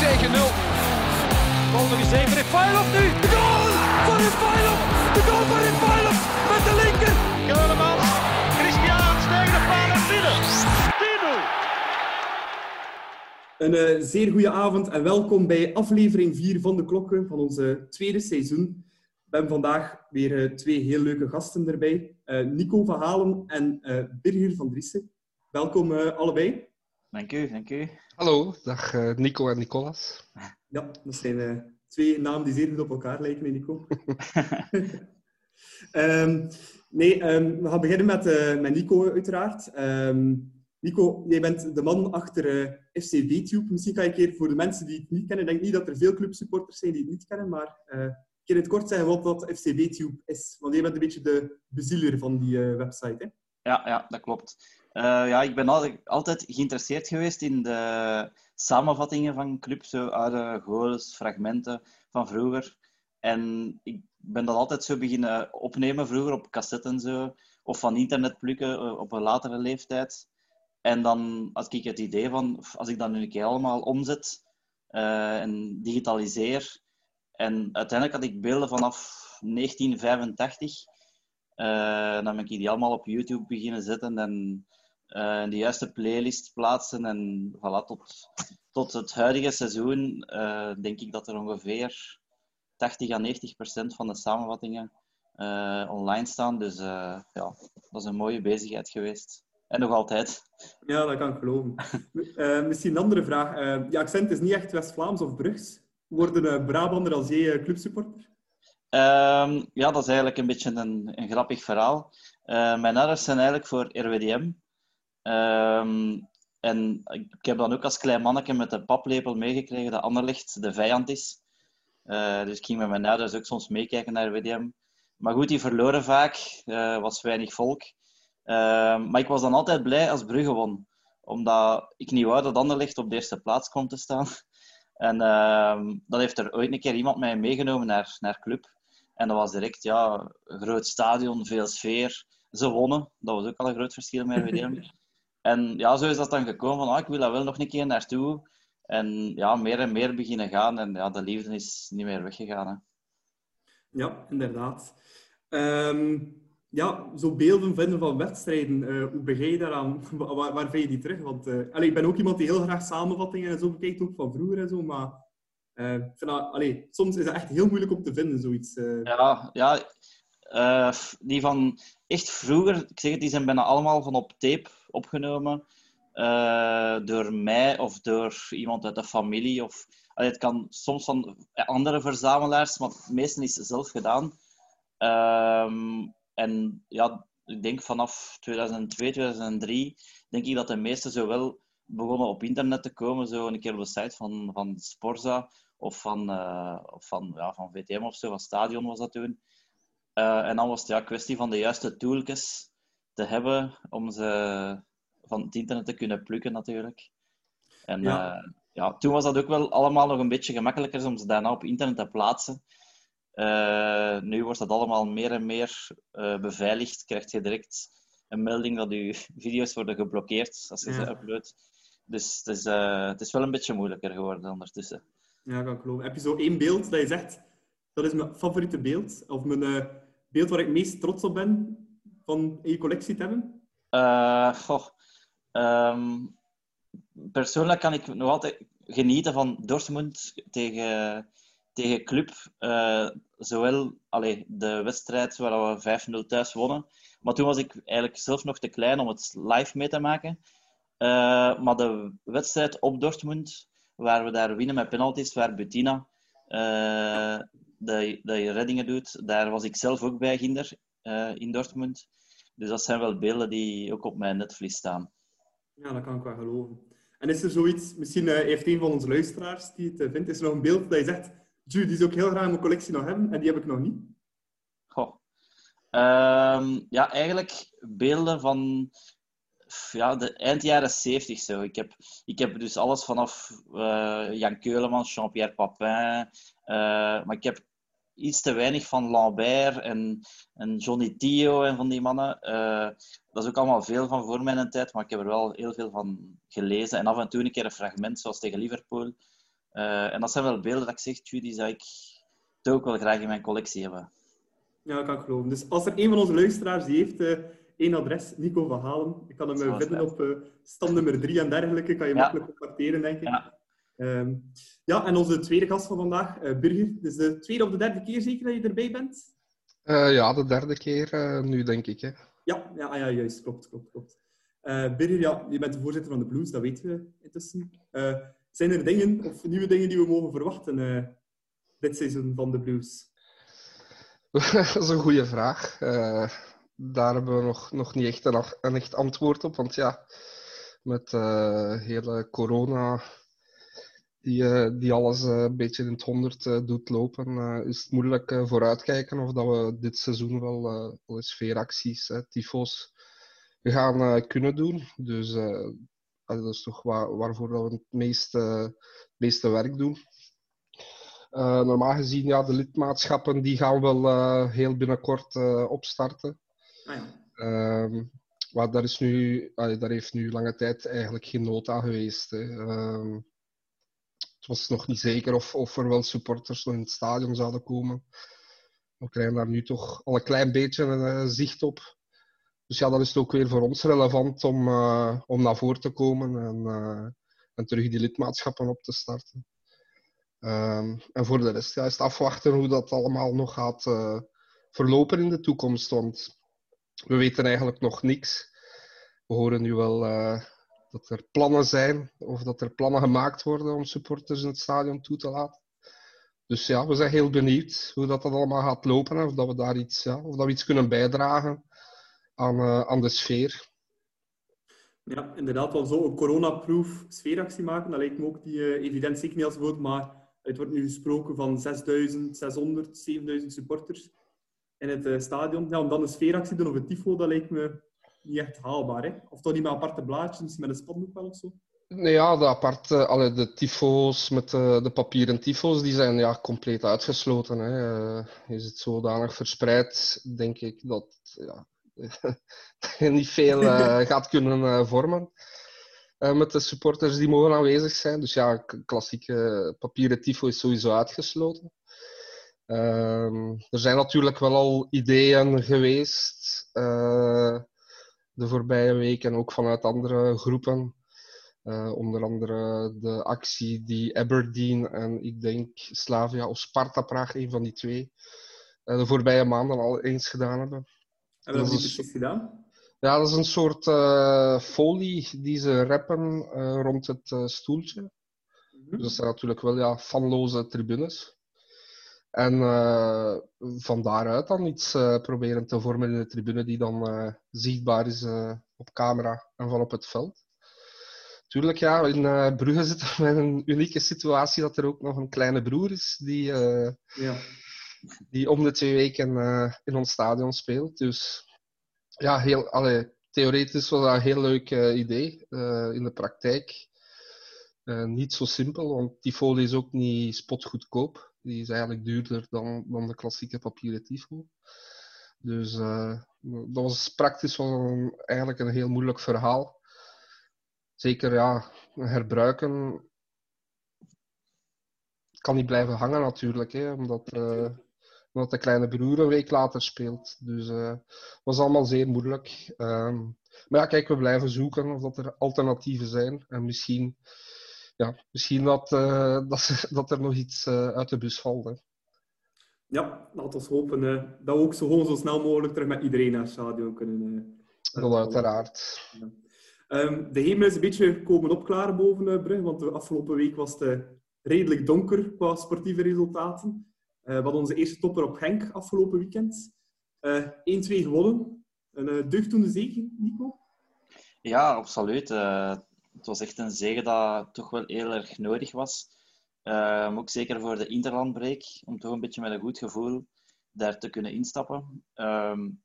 4 tegen 0. Bal nog eens even. Refailov nu. De goal van Refailov. De goal van Refailov met de linker. Keulemans. Christian tegen de paal en binnen. 10-0. Een eh, zeer goede avond en welkom bij aflevering 4 van de Klokken van onze tweede seizoen. We hebben vandaag weer eh, twee heel leuke gasten erbij. Eh, Nico van Halen en eh, Birger van Driessen. Welkom allebei. Dank u, dank u. Hallo, dag eh, Nico en Nicolas. Ja, dat zijn eh, twee namen die zeer goed op elkaar lijken, Nico. Ehm, nee, ehm, we gaan beginnen met, eh, met Nico, uiteraard. Ehm, Nico, jij bent de man achter eh, FC VTube. Misschien kan je een keer voor de mensen die het niet kennen, ik denk niet dat er veel clubsupporters zijn die het niet kennen, maar eh, een keer in het kort zeggen wat, wat FC VTube is. Want jij bent een beetje de bezieler van die eh, website. Hè? Ja, ja, dat klopt. Eh, ja, ik ben al- altijd geïnteresseerd geweest in de samenvattingen van clubs, oude goals, fragmenten van vroeger. En ik ben dat altijd zo beginnen opnemen vroeger op cassette en zo, of van internet plukken eh, op een latere leeftijd. En dan had ik het idee van, als ik dat nu een keer allemaal omzet eh, en digitaliseer. En uiteindelijk had ik beelden vanaf 1985. Eh, dan ben ik die allemaal op YouTube beginnen zetten en eh, in de juiste playlist plaatsen. En voilà, tot, tot het huidige seizoen eh, denk ik dat er ongeveer 80 à 90 procent van de samenvattingen eh, online staan. Dus ja, dat is een mooie bezigheid geweest. En nog altijd. Ja, dat kan ik geloven. Misschien een andere vraag. Je accent is niet echt West-Vlaams of Brugs. Worden Brabander als jij eh, clubsupporter? Ehm, ja, dat is eigenlijk een beetje een, een grappig verhaal. Mijn ouders zijn eigenlijk voor RWDM. Ehm, en ik heb dan ook als klein manneke met de paplepel meegekregen dat Anderlecht de vijand is. Eh, dus ik ging met mijn ouders ook soms meekijken naar RWDM. Maar goed, die verloren vaak. eh was weinig volk. Ehm, maar ik was dan altijd blij als Brugge won. Omdat ik niet wou dat Anderlecht op de eerste plaats kwam te staan. En ehm, dan heeft er ooit een keer iemand mij meegenomen naar, naar club. En dat was direct, ja, een groot stadion, veel sfeer. Ze wonnen, dat was ook al een groot verschil met RWDM. En ja, zo is dat dan gekomen van, ah, ik wil daar wel nog een keer naartoe. En ja, meer en meer beginnen gaan. En ja, de liefde is niet meer weggegaan. Hè. Ja, inderdaad. Ehm, ja, zo beelden vinden van wedstrijden, eh, hoe begin je daaraan? Waar, waar, vind je die terug? Want eh, allee, ik ben ook iemand die heel graag samenvattingen en zo bekijkt, ook van vroeger en zo, maar ik vind dat, allee, soms is het echt heel moeilijk om te vinden, zoiets. Ja, ja die van echt vroeger, ik zeg het, die zijn bijna allemaal van op tape opgenomen. eh, door mij of door iemand uit de familie. Of, het kan soms van andere verzamelaars, maar het meeste is zelf gedaan. Ehm, en ja, ik denk vanaf 2002, 2003, denk ik dat de meeste zo wel begonnen op internet te komen. Zo een keer op de site van, van Sporza of van, eh, van, ja, van VTM of zo, van Stadion was dat toen. Eh, en dan was het ja, kwestie van de juiste tooltjes te hebben om ze van het internet te kunnen plukken, natuurlijk. En Ja. ja. ja, toen was dat ook wel allemaal nog een beetje gemakkelijker om ze daarna op internet te plaatsen. Eh, nu wordt dat allemaal meer en meer eh, beveiligd. Krijg je direct een melding dat je video's worden geblokkeerd als je Ja. ze uploadt. Dus het is, eh, het is wel een beetje moeilijker geworden ondertussen. Ja, kan ik geloven. Heb je zo één beeld dat je zegt, dat is mijn favoriete beeld, of mijn eh, beeld waar ik meest trots op ben van in je collectie te hebben? Eh, ehm, persoonlijk kan ik nog altijd genieten van Dortmund tegen, tegen Club. Eh, zowel allee, de wedstrijd waar we 5-0 thuis wonnen. Maar toen was ik eigenlijk zelf nog te klein om het live mee te maken. Eh, maar de wedstrijd op Dortmund, waar we daar winnen met penalties, waar Bettina eh, de, de reddingen doet, daar was ik zelf ook bij, Ginder, in Dortmund. Dus dat zijn wel beelden die ook op mijn netvlies staan. Ja, dat kan ik wel geloven. En is er zoiets, misschien eh, heeft een van onze luisteraars die het eh, vindt, is er nog een beeld dat je zegt, Ju, die zou ik heel graag in mijn collectie nog hebben, en die heb ik nog niet? Goh. Ehm, ja, eigenlijk beelden van ja, de eind jaren 70 zo. Ik heb, ik heb dus alles vanaf eh, Jan Keulemans, Jean-Pierre Papin. maar ik heb iets te weinig van Lambert en, en Johnny Tio en van die mannen. Eh, dat is ook allemaal veel van voor mijn tijd, maar ik heb er wel heel veel van gelezen. En af en toe een keer een fragment, zoals tegen Liverpool. Eh, en dat zijn wel beelden dat ik zeg, die zou ik ook wel graag in mijn collectie hebben. Ja, dat kan ik geloven. Dus als er een van onze luisteraars die heeft uh, één adres, Nico van Halen, ik kan hem vinden op stand nummer 3 en dergelijke, kan je ja. makkelijk contacteren, denk ik. Ja. Um, ja, en onze tweede gast van vandaag, uh, Burger. Dus de tweede of de derde keer zeker dat je erbij bent? Uh, ja, de derde keer uh, nu, denk ik. Hè. Ja, ja, ja, juist. Klopt, klopt, klopt. Birger, ja, je bent de voorzitter van de Blues, dat weten we intussen. zijn er dingen of nieuwe dingen die we mogen verwachten dit seizoen van de Blues? dat is een goede vraag. daar hebben we nog, nog niet echt een, een echt antwoord op. Want ja, met hele corona die, uh, die alles uh, een beetje in het honderd uh, doet lopen, is het moeilijk vooruitkijken of dat we dit seizoen wel, wel eens veeracties, tyfo's, gaan kunnen doen. Dus dat is toch waar, waarvoor dat we het meeste, het meeste werk doen. normaal gezien, ja, de lidmaatschappen die gaan wel heel binnenkort opstarten. Ah, ja. um, maar daar, is nu, daar heeft nu lange tijd eigenlijk geen nood aan geweest. Hè. Um, het was nog niet zeker of, of er wel supporters in het stadion zouden komen. We krijgen daar nu toch al een klein beetje een uh, zicht op. Dus ja, dan is ook weer voor ons relevant om, uh, om naar voren te komen en, uh, en terug die lidmaatschappen op te starten. Um, en voor de rest ja, is afwachten hoe dat allemaal nog gaat verlopen in de toekomst. Want we weten eigenlijk nog niks. We horen nu wel dat er plannen zijn of dat er plannen gemaakt worden om supporters in het stadion toe te laten. Dus ja, we zijn heel benieuwd hoe dat, dat allemaal gaat lopen of dat we daar iets, ja, of dat we iets kunnen bijdragen aan, uh, aan de sfeer. Ja, inderdaad, wel zo een coronaproof sfeeractie maken. Dat lijkt me ook niet uh, evident, zeker niet als woord, maar het wordt nu gesproken van 6600, 7000 supporters in het uh, stadion. Ja, om dan een sfeeractie te doen of een tifo, dat lijkt me niet echt haalbaar. Hè? Of toch niet met aparte blaadjes, met een spandoek wel of zo? Nee, ja, de aparte, alle, de tyfo's met de, de papieren tyfo's, die zijn ja, compleet uitgesloten. Hè. Uh, is het zodanig verspreid, denk ik, dat ja, niet veel uh, gaat kunnen uh, vormen. met de supporters die mogen aanwezig zijn. Dus ja, klassieke papieren tifo is sowieso uitgesloten. Ehm, er zijn natuurlijk wel al ideeën geweest de voorbije weken, ook vanuit andere groepen. Uh, onder andere de actie die Aberdeen en ik denk Slavia of Sparta Praag, een van die twee, uh, de voorbije maanden al eens gedaan hebben. En wat hebben die precies gedaan? Ja, dat is een soort uh, folie die ze rappen rond het stoeltje. Mm -hmm. Dus dat zijn natuurlijk wel ja, fanloze tribunes. En uh, van daaruit dan iets uh, proberen te vormen in de tribune die dan uh, zichtbaar is op camera en van op het veld. Tuurlijk, ja, in Brugge zitten we met een unieke situatie dat er ook nog een kleine broer is die, ja. die om de twee weken in ons stadion speelt. Dus ja, heel, allee, theoretisch was dat een heel leuk idee. in de praktijk niet zo simpel, want die folie is ook niet spotgoedkoop. Die is eigenlijk duurder dan, dan de klassieke papieren tifo. Dus uh, dat was praktisch wel eigenlijk een heel moeilijk verhaal. Zeker ja, herbruiken kan niet blijven hangen natuurlijk, hè, omdat, uh, omdat de kleine broer een week later speelt. Dus uh, het was allemaal zeer moeilijk. Um, maar ja, kijk, we blijven zoeken of dat er alternatieven zijn. En misschien ja, misschien dat, uh, dat, dat er nog iets uh, uit de bus valt. Hè. Ja, laten we hopen uh, dat we ook zo, gewoon zo snel mogelijk terug met iedereen naar het stadion kunnen. dat uiteraard. Ja. Um, de hemel is een beetje komen opklaren boven Brugge, want de afgelopen week was het redelijk donker qua sportieve resultaten. we hadden onze eerste topper op Genk afgelopen weekend. 1-2 gewonnen. Een deugdoende zege, Nico? Ja, absoluut het was echt een zege dat toch wel heel erg nodig was. Um, ook zeker voor de interlandbreek, om toch een beetje met een goed gevoel daar te kunnen instappen. Um,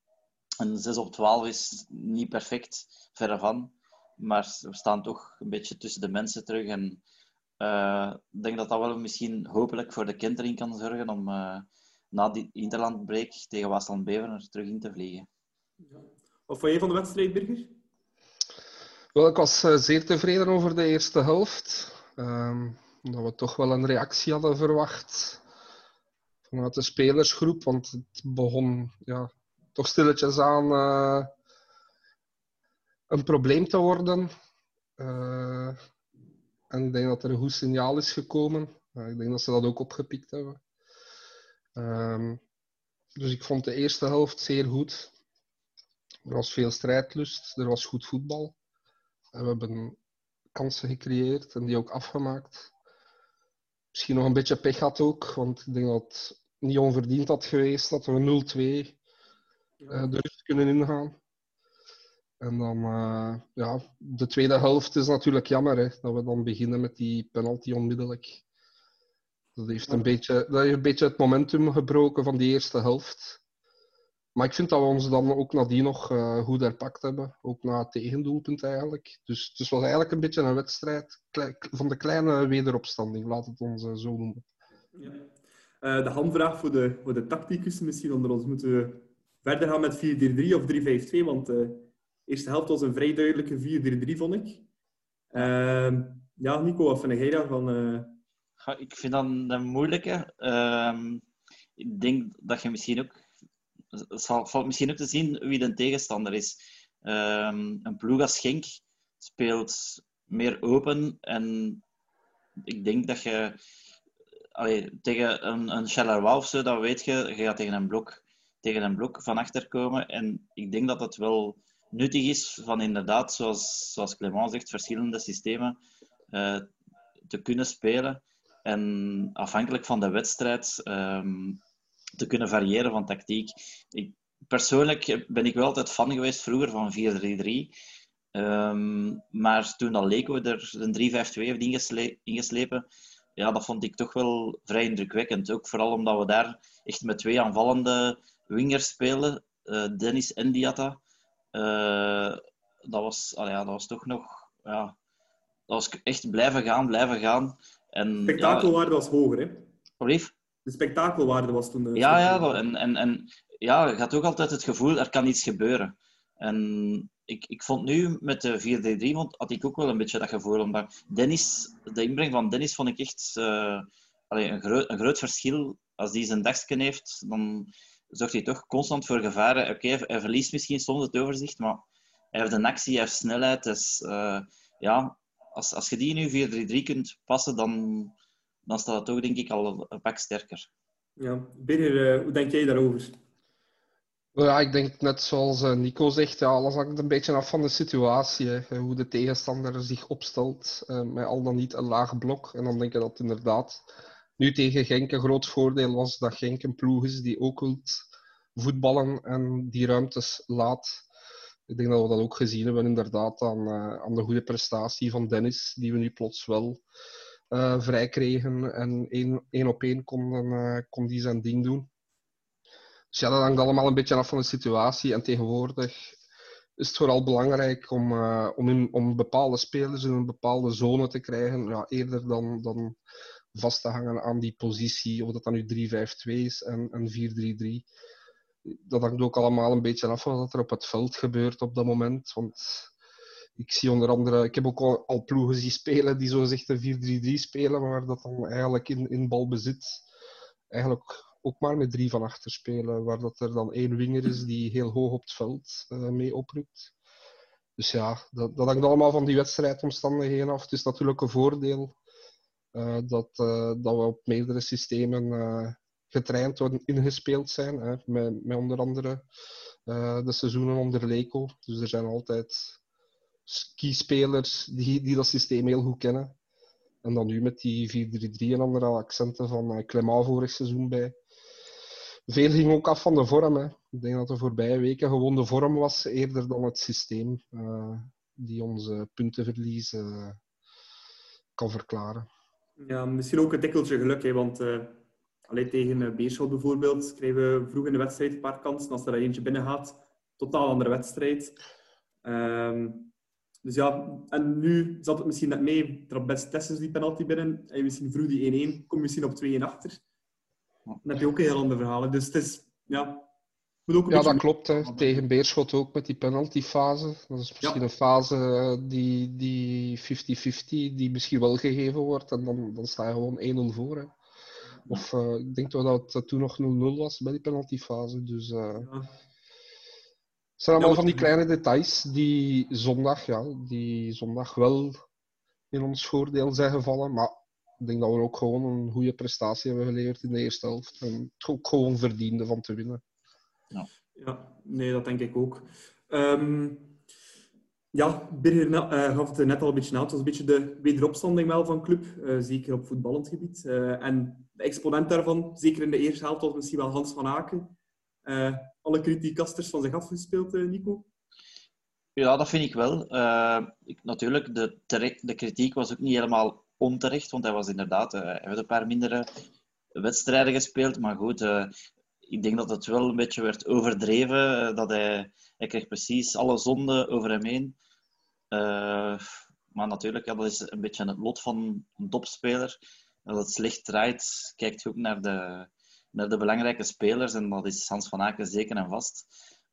een 6 op 12 is niet perfect, verre van. Maar we staan toch een beetje tussen de mensen terug. En uh, ik denk dat dat wel misschien hopelijk voor de kentering kan zorgen om uh, na die interlandbreak tegen Waasland Beveren er terug in te vliegen. Wat vond jij van de wedstrijd, Birger? Wel, ik was eh, zeer tevreden over de eerste helft. Ehm, omdat we toch wel een reactie hadden verwacht vanuit de spelersgroep. Want het begon ja, toch stilletjes aan eh, een probleem te worden. Eh, en ik denk dat er een goed signaal is gekomen. Ik denk dat ze dat ook opgepikt hebben. Ehm, dus ik vond de eerste helft zeer goed. Er was veel strijdlust, er was goed voetbal. En we hebben kansen gecreëerd en die ook afgemaakt. Misschien nog een beetje pech had ook, want ik denk dat het niet onverdiend had geweest dat we 0-2 uh, de rust kunnen ingaan. En dan, uh, ja, de tweede helft is natuurlijk jammer hè, dat we dan beginnen met die penalty onmiddellijk. Dat heeft, een beetje, dat heeft een beetje het momentum gebroken van die eerste helft. Maar ik vind dat we ons dan ook nadien nog uh, goed herpakt hebben. Ook na het tegendoelpunt eigenlijk. Dus het was eigenlijk een beetje een wedstrijd van de kleine wederopstanding, laat het ons uh, zo noemen. Ja. Uh, de handvraag voor de, voor de tacticus misschien onder ons. Moeten we verder gaan met 4-3-3 of 3-5-2? Want de eerste helft was een vrij duidelijke 4-3-3, vond ik. Ehm, ja, Nico, wat vind jij daarvan? Ik vind dat een moeilijke. Ehm, ik denk dat je misschien ook het valt misschien ook te zien wie de tegenstander is. Um, een ploeg als speelt meer open en ik denk dat je tegen een, een Charleroi of zo, dat weet je, je gaat tegen een blok, tegen een blok van achter komen. En ik denk dat het wel nuttig is van inderdaad, zoals, zoals Clement zegt, verschillende systemen uh, te kunnen spelen. En afhankelijk van de wedstrijd um, te kunnen variëren van tactiek. Ik, persoonlijk ben ik wel altijd fan geweest vroeger van 4-3-3. Um, ehm, maar toen al Leko er een 3-5-2 heeft ingesle ingeslepen, ja, dat vond ik toch wel vrij indrukwekkend. Ook vooral omdat we daar echt met twee aanvallende wingers spelen, uh, Dennis en Diatta. Uh, dat, was, ah ja, dat was toch nog... Ja, dat was echt blijven gaan, blijven gaan. En, Spektakelwaarde ja, was hoger, hè? Alsjeblieft? De spektakelwaarde was toen. Uh, ja, ja, en, en, en ja, je had ook altijd het gevoel, er kan iets gebeuren. En ik, ik vond nu met de 4-3-3 had ik ook wel een beetje dat gevoel. Omdat Dennis, de inbreng van Dennis vond ik echt uh, allee, een, groot, een groot verschil. Als die zijn dagsken heeft, dan zorgt hij toch constant voor gevaren. Oké, okay, hij verliest misschien soms het overzicht, maar hij heeft een actie, hij heeft snelheid. Dus uh, ja, als, als je die nu 4-3-3 kunt passen, dan, dan staat het toch denk ik al een pak sterker. Ja, Birger, uh, hoe denk jij daarover? Ja, ik denk net zoals eh, Nico zegt, ja, alles hangt een beetje af van de situatie. Hè. Hoe de tegenstander zich opstelt, uh, met al dan niet een laag blok. En dan denk ik dat inderdaad nu tegen Genk een groot voordeel was dat Genk een ploeg is die ook wilt voetballen en die ruimtes laat. Ik denk dat we dat ook gezien hebben inderdaad aan, uh, aan de goede prestatie van Dennis, die we nu plots wel uh, vrij kregen en één, op één kon, uh, kon die zijn ding doen. Dus ja, dat hangt allemaal een beetje af van de situatie. En tegenwoordig is het vooral belangrijk om, uh, om, om bepaalde spelers in een bepaalde zone te krijgen, ja, eerder dan, dan vast te hangen aan die positie, of dat dan nu 3-5-2 is en, en 4-3-3. Dat hangt ook allemaal een beetje af van wat er op het veld gebeurt op dat moment. Want ik zie onder andere, ik heb ook al, ploegen zien spelen die zo zegt een 4-3-3 spelen, maar dat dan eigenlijk in, in balbezit eigenlijk ook maar met drie van achter spelen, waar dat er dan één winger is die heel hoog op het veld uh, mee oprukt. Dus ja, dat, dat hangt allemaal van die wedstrijdomstandigheden af. Het is natuurlijk een voordeel uh, dat, uh, dat we op meerdere systemen getraind worden, ingespeeld zijn. Hè, met, met onder andere de seizoenen onder Leco. Dus er zijn altijd skispelers die, die dat systeem heel goed kennen. En dan nu met die 4-3-3 en andere accenten van uh, Clement vorig seizoen bij. Veel ging ook af van de vorm. Hè. Ik denk dat de voorbije weken gewoon de vorm was, eerder dan het systeem uh, die onze puntenverlies uh, kan verklaren. Ja, misschien ook een tikkeltje geluk, hè, want alleen tegen Beerschot bijvoorbeeld krijgen we vroeg in de wedstrijd een paar kansen. Als er eentje binnen gaat, totaal andere wedstrijd. Um, dus ja, en nu zat het misschien net mee. Op best Tessers die penalty binnen. En misschien vroeg die 1-1. Kom misschien op 2-1 achter. Dan heb je ook een heel ander verhaal. Dus het is, ja... Moet ook een Ja, beetje- dat klopt. Hè. Tegen Beerschot ook met die penaltyfase. Dat is misschien een fase eh, die die 50-50, die misschien wel gegeven wordt. En dan, dan sta je gewoon 1-0 voor. Hè. Of eh, ik denk toch dat het toen nog 0-0 was bij die penaltyfase. Dus eh, Ja. Het zijn allemaal Ja, van die kleine details die zondag, ja, die zondag wel in ons voordeel zijn gevallen. Maar ik denk dat we ook gewoon een goede prestatie hebben geleverd in de eerste helft. En het ook gewoon verdiende van te winnen. Ja, nee, dat denk ik ook. Ehm, ja, Birger eh, gaf het net al een beetje aan. Het was een beetje de wederopstanding wel van club, eh, zeker op voetballend gebied. Eh, en de exponent daarvan, zeker in de eerste helft, was misschien wel Hans van Aken. Eh, alle kritiekasters van zich afgespeeld, eh, Nico. Ja, dat vind ik wel. Eh, ik, natuurlijk, de, de kritiek was ook niet helemaal onterecht, want hij was inderdaad, eh, hij heeft een paar mindere wedstrijden gespeeld, maar goed, ik denk dat het wel een beetje werd overdreven, dat hij, hij kreeg precies alle zonden over hem heen. Maar natuurlijk, ja, dat is een beetje het lot van een topspeler. Als het slecht draait, kijkt ook naar de, naar de belangrijke spelers, en dat is Hans van Aken zeker en vast.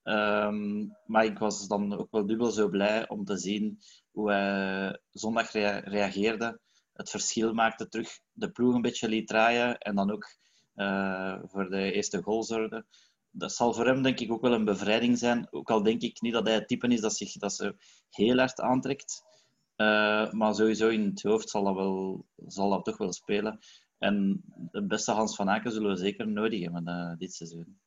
Ehm, maar ik was dan ook wel dubbel zo blij om te zien hoe hij zondag rea- reageerde. Het verschil maakte terug, de ploeg een beetje liet draaien en dan ook eh, voor de eerste goal zorgde. Dat zal voor hem denk ik ook wel een bevrijding zijn. Ook al denk ik niet dat hij het type is dat zich dat ze heel hard aantrekt. Eh, maar sowieso in het hoofd zal dat, wel, zal dat toch wel spelen. En de beste Hans van Aken zullen we zeker nodig hebben eh, dit seizoen.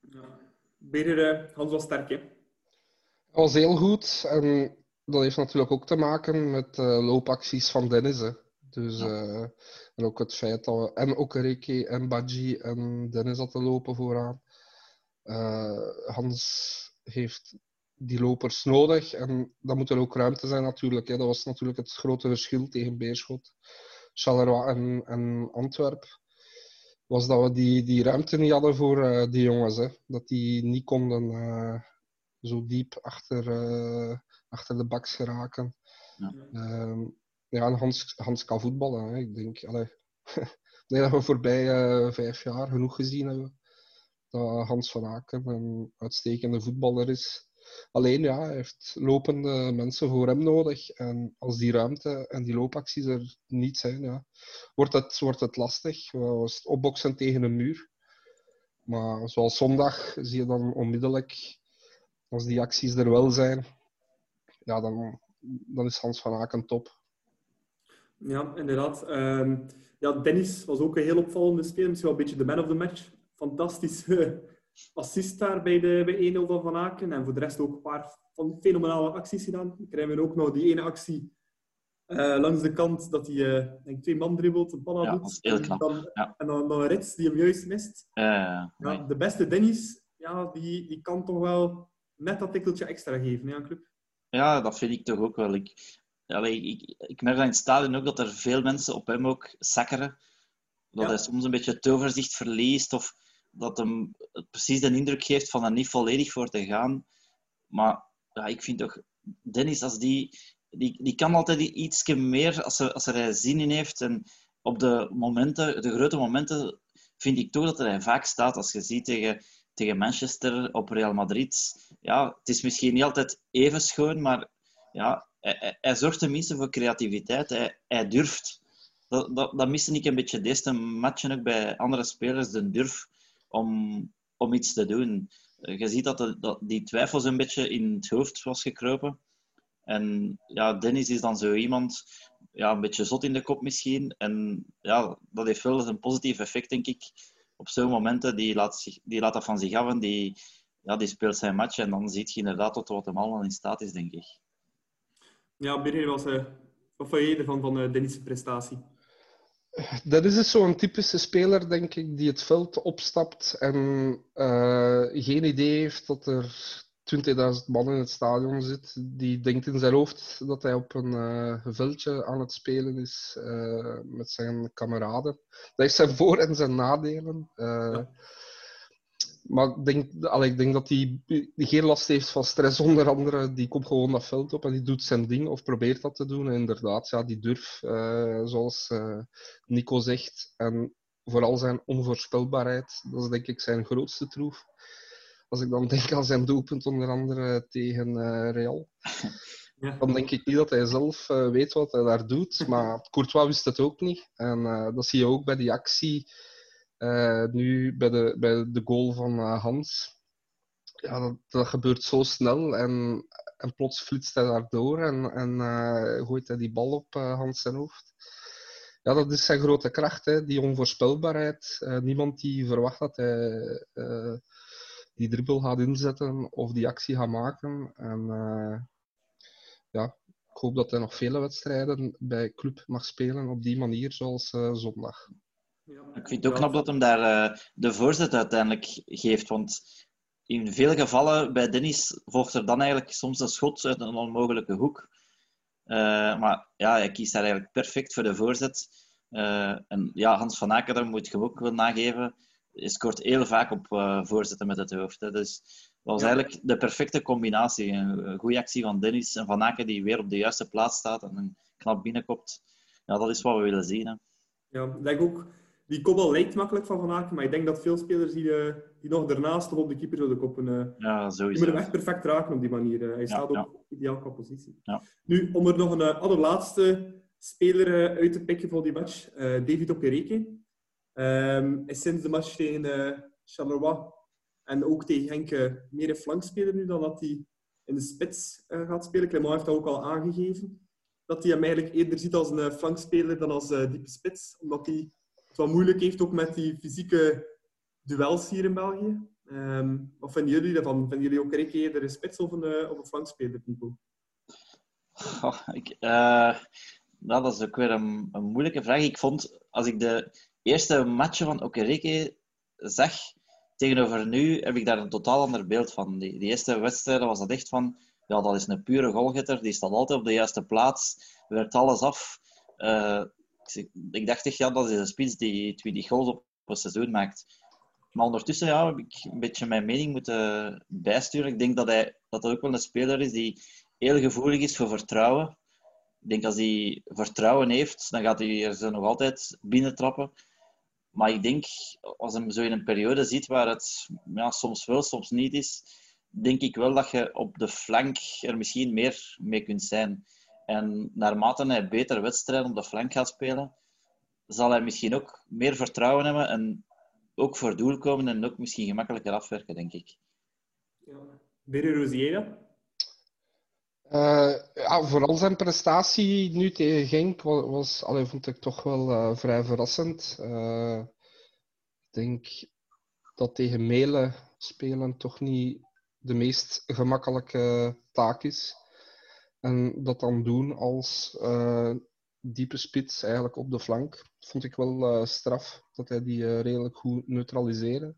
Ja. Birger, eh, Hans was sterk, hè? Dat was heel goed. En dat heeft natuurlijk ook te maken met de loopacties van Dennis. Hè. Dus, eh, en ook het feit dat we en Okereke en Badji en Dennis hadden lopen vooraan. Eh, Hans heeft die lopers nodig. En dan moet er ook ruimte zijn natuurlijk. Hè. Dat was natuurlijk het grote verschil tegen Beerschot, Charleroi en, en Antwerp. Was dat we die, die ruimte niet hadden voor eh, die jongens. Hè. Dat die niet konden eh, zo diep achter, eh, achter de baks geraken. Ja. Ehm, ja, en Hans, Hans kan voetballen. Hè. Ik denk, allee, denk dat we voorbij vijf jaar genoeg gezien hebben dat Hans van Aken een uitstekende voetballer is. Alleen ja, hij heeft lopende mensen voor hem nodig. En als die ruimte en die loopacties er niet zijn, ja, wordt, het, wordt het lastig. We was het opboksen tegen een muur. Maar zoals zondag zie je dan onmiddellijk, als die acties er wel zijn, ja, dan, dan is Hans van Aken top. Ja, inderdaad. Ehm, ja, Dennis was ook een heel opvallende speler. Misschien wel een beetje de man of the match. Fantastische assist daar bij, de, bij 1-0 van Van Aken. En voor de rest ook een paar van fenomenale acties gedaan. We krijgen ook nog die ene actie eh, langs de kant dat hij eh, denk twee man dribbelt, een panna Ja, doet. en dan, Ja. en dan, dan Rits die hem juist mist. Ja, nee. de beste Dennis, ja, die, die kan toch wel net dat tikkeltje extra geven hè, aan club. Ja, dat vind ik toch ook wel. Ik, allee, ik, ik merk in het stadion ook dat er veel mensen op hem ook zakkeren. Dat hij soms een beetje het overzicht verliest of dat hem precies de indruk geeft van er niet volledig voor te gaan. Maar ja, ik vind toch, Dennis, als die, die, die kan altijd iets meer als, er, als er hij zin in heeft. En op de momenten, de grote momenten, vind ik toch dat hij vaak staat. Als je ziet tegen, tegen Manchester op Real Madrid. Ja, het is misschien niet altijd even schoon, maar ja, hij, zorgt tenminste voor creativiteit. Hij, hij durft. Dat, dat, dat miste ik een beetje deze matchen ook bij andere spelers, de durf om, om iets te doen. Eh, Je ziet dat, dat die twijfels een beetje in het hoofd was gekropen. En ja, Dennis is dan zo iemand, ja, een beetje zot in de kop misschien. En ja, dat heeft wel een positief effect, denk ik. Op zo'n momenten, die laat, zich, die laat dat van zich af en die, ja, die speelt zijn match. En dan ziet je inderdaad tot wat hem allemaal in staat is, denk ik. Ja, Birger was... eh wat vond je van eh Dennis' prestatie? Dat is dus zo'n typische speler, denk ik, die het veld opstapt en eh, geen idee heeft dat er 20.000 man in het stadion zit. Die denkt in zijn hoofd dat hij op een eh, veldje aan het spelen is eh, met zijn kameraden. Dat heeft zijn voor- en zijn nadelen. Maar ik denk, allee, ik denk dat hij geen last heeft van stress, onder andere. Die komt gewoon dat veld op en die doet zijn ding, of probeert dat te doen. En inderdaad, ja, die durf, eh, zoals eh, Nico zegt. En vooral zijn onvoorspelbaarheid. Dat is denk ik zijn grootste troef. Als ik dan denk aan zijn doelpunt onder andere tegen uh, Real. Ja. Dan denk ik niet dat hij zelf weet wat hij daar doet. Maar Courtois wist het ook niet. En dat zie je ook bij die actie. Nu bij de, bij de goal van Hans. Ja, dat, dat, gebeurt zo snel. En, en plots flitst hij daardoor. En, en gooit hij die bal op Hans zijn hoofd. Ja, dat is zijn grote kracht. Hè? Die onvoorspelbaarheid. niemand die verwacht dat hij die dribbel gaat inzetten of die actie gaat maken. En ja, ik hoop dat hij nog vele wedstrijden bij club mag spelen op die manier, zoals uh, zondag. Ik vind het ook knap dat hem daar uh, de voorzet uiteindelijk geeft. Want in veel gevallen bij Dennis volgt er dan eigenlijk soms een schot uit een onmogelijke hoek. maar ja, hij kiest daar eigenlijk perfect voor de voorzet. en ja, Hans van Aken, daar moet je ook wel nageven je scoort heel vaak op uh, voorzetten met het hoofd. Hè. Dus dat was eigenlijk de perfecte combinatie. Een goede actie van Dennis en Van Aken die weer op de juiste plaats staat en een knap binnenkomt. Ja, dat is wat we willen zien. Hè. Ja, ik denk ook, die kopbal lijkt makkelijk van Van Aken, maar ik denk dat veel spelers die, uh, die nog daarnaast op de keeper zullen koppen, uh, ja, sowieso. die moeten hem echt perfect raken op die manier. hij staat ja, op ideaal qua positie. Nu, om er nog een allerlaatste speler uit te pikken voor die match, David Okereke. Um, is sinds de match tegen Charleroi en ook tegen Henk meer een flankspeler nu dan dat hij in de spits gaat spelen. Clement heeft dat ook al aangegeven. Dat hij hem eigenlijk eerder ziet als een flankspeler dan als diepe spits. Omdat hij het wat moeilijk heeft ook met die fysieke duels hier in België. Um, wat vinden jullie daarvan? Vinden jullie ook eerder een spits of een, of een flankspeler, Nico? Ik, nou, dat is ook weer een, moeilijke vraag. Ik vond, als ik de eerste matchen van Okereke zag tegenover nu, heb ik daar een totaal ander beeld van. Die, eerste wedstrijden was dat echt van, ja, dat is een pure goalgetter, die staat altijd op de juiste plaats, werkt alles af. Uh, ik dacht echt, ja, dat is een spits die 20 goals op een seizoen maakt. Maar ondertussen ja, heb ik een beetje mijn mening moeten bijsturen. Ik denk dat hij dat ook wel een speler is die heel gevoelig is voor vertrouwen. Ik denk als hij vertrouwen heeft, dan gaat hij er nog altijd binnentrappen. Maar ik denk, als je hem zo in een periode ziet waar het ja, soms wel, soms niet is, denk ik wel dat je op de flank er misschien meer mee kunt zijn. En naarmate hij beter wedstrijden op de flank gaat spelen, zal hij misschien ook meer vertrouwen hebben en ook voor doel komen en ook misschien gemakkelijker afwerken, denk ik. Ja. Berry Rosiera? Uh, ja, vooral zijn prestatie nu tegen Genk was, was allee, vond ik toch wel uh, vrij verrassend. Uh, ik denk dat tegen Melen spelen toch niet de meest gemakkelijke taak is. En dat dan doen als diepe spits eigenlijk op de flank, vond ik wel straf dat hij die redelijk goed neutraliseerde.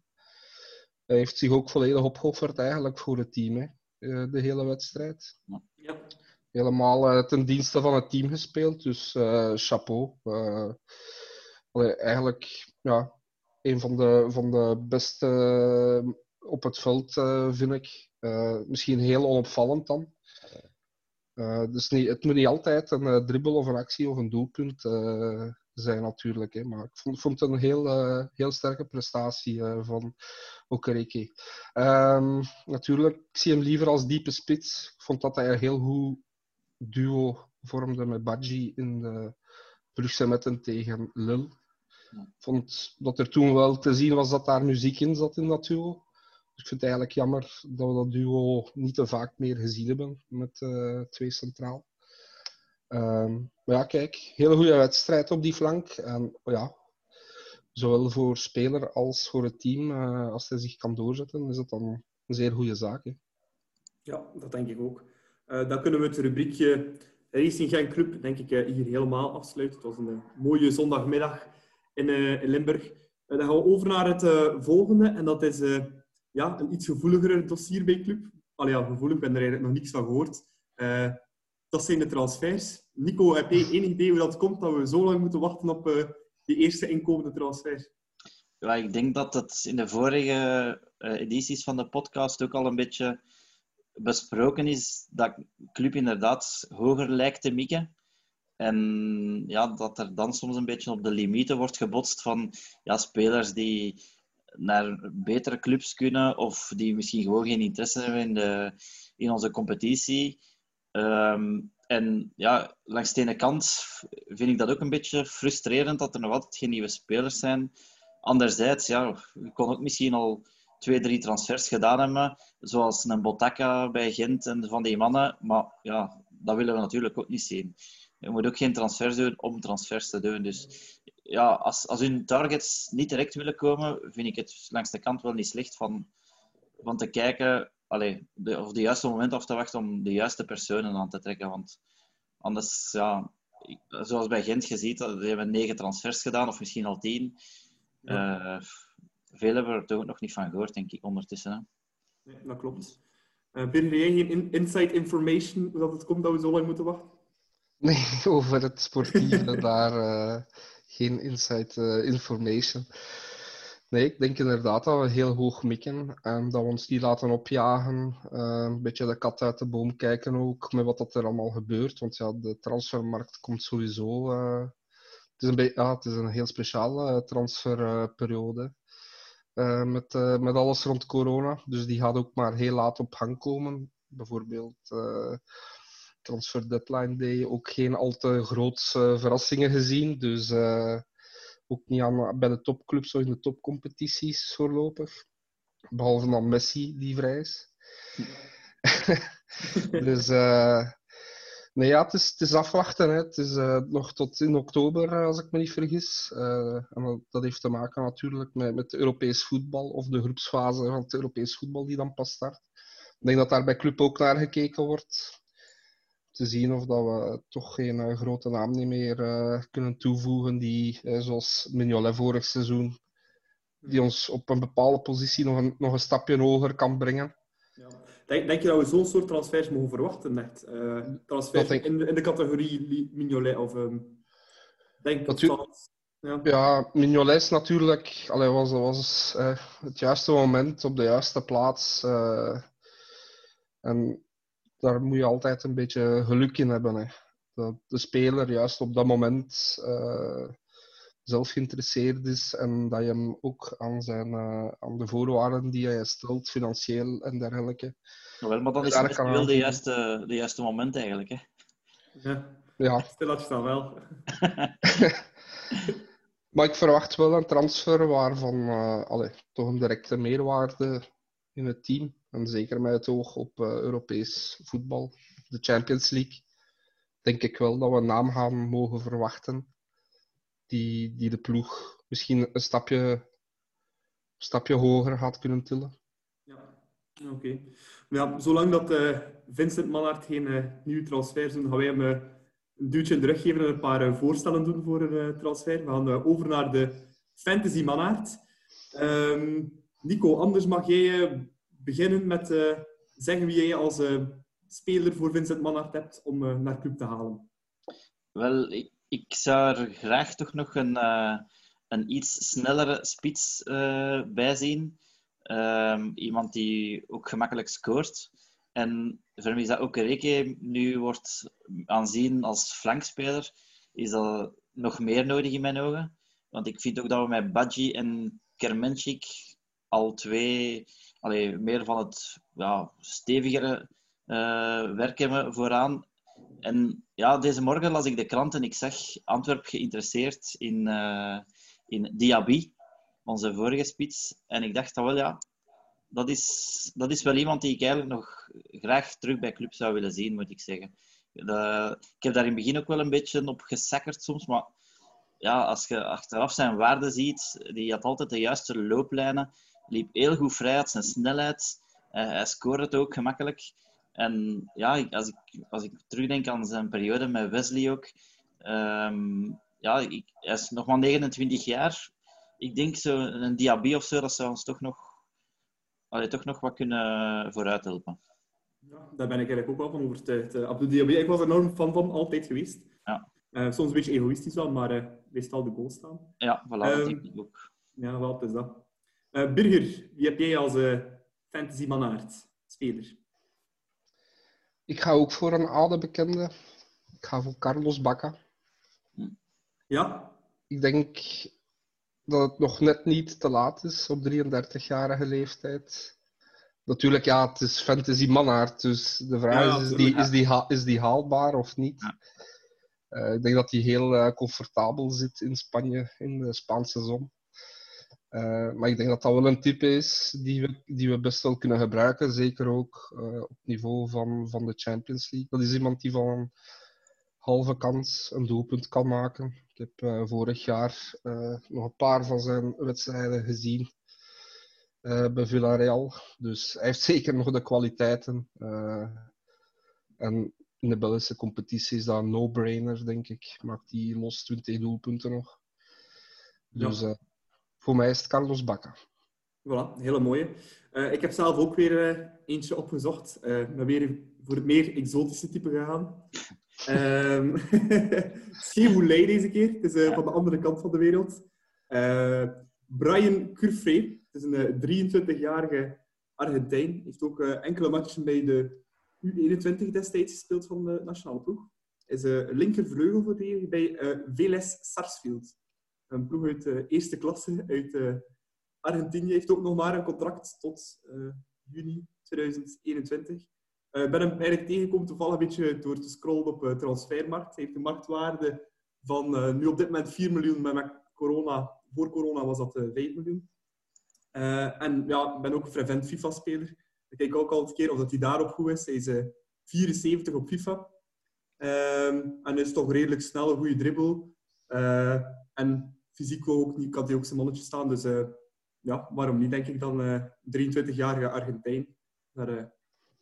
Hij heeft zich ook volledig opgeofferd eigenlijk voor het team. Hè. Eh, de hele wedstrijd. Ja. Helemaal eh, ten dienste van het team gespeeld, dus eh, chapeau. Allee, eigenlijk ja, een van de, van de beste op het veld, vind ik. misschien heel onopvallend dan. Dus niet, het moet niet altijd een dribbel of een actie of een doelpunt zijn natuurlijk. Hè. Maar ik vond, vond het een heel, heel sterke prestatie van Okereke. Um, natuurlijk, ik zie hem liever als diepe spits. Ik vond dat hij een heel goed duo vormde met Badji in de Brugse metten tegen Lille. Ik vond dat er toen wel te zien was dat daar muziek in zat in dat duo. Dus ik vind het eigenlijk jammer dat we dat duo niet te vaak meer gezien hebben met uh, twee centraal. Um, maar ja, kijk, hele goede wedstrijd op die flank. En ja, zowel voor speler als voor het team, uh, als hij zich kan doorzetten, is dat dan een zeer goede zaak. Ja, dat denk ik ook. Uh, dan kunnen we het rubriekje Racing Genk Club denk ik, hier helemaal afsluiten. Het was een mooie zondagmiddag in, in Limburg. dan gaan we over naar het volgende. En dat is ja, een iets gevoeliger dossier bij Club. Allee, ja, gevoelig, ik ben er eigenlijk nog niets van gehoord. dat zijn de transfers. Nico, heb je enig idee hoe dat komt dat we zo lang moeten wachten op die eerste inkomende transfer? Ja, ik denk dat het in de vorige uh, edities van de podcast ook al een beetje besproken is dat club inderdaad hoger lijkt te mikken. En ja, dat er dan soms een beetje op de limieten wordt gebotst van ja, spelers die naar betere clubs kunnen of die misschien gewoon geen interesse hebben in, de, in onze competitie. Ehm, en ja, langs de ene kant vind ik dat ook een beetje frustrerend dat er nog altijd geen nieuwe spelers zijn. Anderzijds, ja, je kon ook misschien al twee, drie transfers gedaan hebben, zoals een Botaka bij Gent en van die mannen. Maar ja, dat willen we natuurlijk ook niet zien. Je moet ook geen transfers doen om transfers te doen. Dus ja, als, als hun targets niet direct willen komen, vind ik het langs de kant wel niet slecht van, van te kijken allee, de, of de juiste moment af te wachten om de juiste personen aan te trekken. Want anders, ja, zoals bij Gent gezien, die hebben negen transfers gedaan, of misschien al tien. Ja. Uh, veel hebben er toch ook nog niet van gehoord, denk ik, ondertussen. Hè. Nee, dat klopt. Uh, binnen jij geen inside information hoe dat het komt dat we zo lang moeten wachten? Nee, over het sportieve daar uh, geen inside information. Nee, ik denk inderdaad dat we heel hoog mikken en dat we ons niet laten opjagen. Uh, een beetje de kat uit de boom kijken ook met wat er allemaal gebeurt. Want ja, de transfermarkt komt sowieso. Uh, het, is een ja, het is een heel speciale transferperiode. Met, met alles rond corona. Dus die gaat ook maar heel laat op gang komen. Bijvoorbeeld transfer deadline day. Ook geen al te grootse verrassingen gezien. Dus ook niet aan, bij de topclubs of in de topcompetities voorlopig. Behalve dan Messi, die vrij is. dus uh, nee, ja, het is, het is afwachten. Hè. Het is uh, nog tot in oktober, als ik me niet vergis. en dat heeft te maken natuurlijk met, met Europees voetbal of de groepsfase van het Europees voetbal die dan pas start. Ik denk dat daar bij club ook naar gekeken wordt te zien of dat we toch geen uh, grote naam niet meer uh, kunnen toevoegen die, uh, zoals Mignolet vorig seizoen, die ons op een bepaalde positie nog een, nog een stapje hoger kan brengen. Ja. Denk, denk je dat we zo'n soort transfers mogen verwachten? Echt? transfers denk... in, de, in de categorie Mignolet of... Um, denk dat dat... Ja. ja, Mignolet is natuurlijk... Allee, was, was het juiste moment op de juiste plaats. en daar moet je altijd een beetje geluk in hebben. Hè. Dat de speler juist op dat moment uh, zelf geïnteresseerd is en dat je hem ook aan, zijn, uh, aan de voorwaarden die hij stelt, financieel en dergelijke. Wel, maar dan is het wel de juiste, de juiste moment eigenlijk. Hè? Ja, ja. dat dan wel. maar ik verwacht wel een transfer waarvan uh, allee, toch een directe meerwaarde in het team en zeker met het oog op uh, Europees voetbal, de Champions League, denk ik wel dat we een naam gaan mogen verwachten die, die de ploeg misschien een stapje, stapje hoger gaat kunnen tillen. Ja, oké. Okay. Zolang dat uh, Vincent Manhart geen uh, nieuwe transfers doen, gaan wij hem een duwtje in de rug geven en een paar voorstellen doen voor een transfer. We gaan over naar de Fantasy Manhart. Um, Nico, anders mag jij beginnen met uh, zeggen wie jij als uh, speler voor Vincent Manhart hebt om uh, naar club te halen. Wel, ik, ik zou er graag toch nog een, een iets snellere spits bij zien. Ehm, iemand die ook gemakkelijk scoort. En voor dat ook Reke nu wordt aanzien als flankspeler, is dat nog meer nodig in mijn ogen. Want ik vind ook dat we met Badji en Kermenchik al twee allee, meer van het ja, stevigere uh, werk hebben vooraan. En ja, deze morgen las ik de krant en ik zag Antwerp geïnteresseerd in, uh, in Diaby, onze vorige spits. En ik dacht dat wel, ja, dat is, dat is wel iemand die ik eigenlijk nog graag terug bij club zou willen zien, moet ik zeggen. Ik heb daar in het begin ook wel een beetje op gesakkerd soms, maar ja, als je achteraf zijn waarde ziet, die had altijd de juiste looplijnen liep heel goed vrij, had zijn snelheid. Uh, hij scoorde het ook gemakkelijk. En ja, als ik, als ik terugdenk aan zijn periode met Wesley ook. Um, ja, ik, hij is nog maar 29 jaar. Ik denk zo een Diaby of zo, dat zou ons toch nog, allee, toch nog wat kunnen vooruit helpen. Ja, daar ben ik eigenlijk ook wel van overtuigd. Uh, Abdul Diaby, ik was er enorm fan van, altijd geweest. Ja. Uh, soms een beetje egoïstisch wel, maar uh, meestal de goal staan. Ja, voilà, um, dat denk ik ook. Ja, het is dat. Uh, Birger, wie heb jij als uh, fantasy manaard, speler? Ik ga ook voor een oude bekende. Ik ga voor Carlos Bacca. Ja? Ik denk dat het nog net niet te laat is op 33-jarige leeftijd. Natuurlijk, ja, het is fantasy mannaard, dus de vraag Ja, is, is die, is, die is die haalbaar of niet? Ja. Eh, ik denk dat hij heel eh, comfortabel zit in Spanje, in de Spaanse zon. Eh, maar ik denk dat dat wel een type is die we, die we best wel kunnen gebruiken. Zeker ook eh, op niveau van, van de Champions League. Dat is iemand die van een halve kans een doelpunt kan maken. Ik heb eh, vorig jaar nog een paar van zijn wedstrijden gezien bij Villarreal. Dus hij heeft zeker nog de kwaliteiten. En in de Belgische competitie is dat een no-brainer, denk ik. Maakt hij los 20 doelpunten nog. Dus Ja. Eh, voor mij is het Carlos Bacca. Voilà, hele mooie. Eh, ik heb zelf ook weer eh, eentje opgezocht. Eh, Ik ben weer voor het meer exotische type gegaan. Schievoelei deze keer. Het is eh, van de andere kant van de wereld. Eh, Brian Curfrey. Het is een eh, 23-jarige Argentijn. Heeft ook eh, enkele matchen bij de U21 destijds gespeeld van de nationale ploeg. Is uh, linkervleugelverdediger bij eh Vélez Sarsfield. Een ploeg uit de eerste klasse uit eh, Argentinië heeft ook nog maar een contract tot eh, juni 2021. Eh, Ik ben hem eigenlijk tegengekomen toevallig een beetje door te scrollen op Transfermarkt. Hij heeft een marktwaarde van nu op dit moment 4 miljoen, maar met corona, voor corona was dat uh, 5 miljoen. En ja, ik ben ook een fervent FIFA-speler. Ik kijk ook altijd een keer of dat hij daarop goed is. Hij is 74 op FIFA. Um, en is toch redelijk snel, een goede dribbel. En fysiek ook niet, kan hij ook zijn mannetje staan. Dus ja, waarom niet, denk ik dan, uh, 23-jarige Argentijn. Daar uh,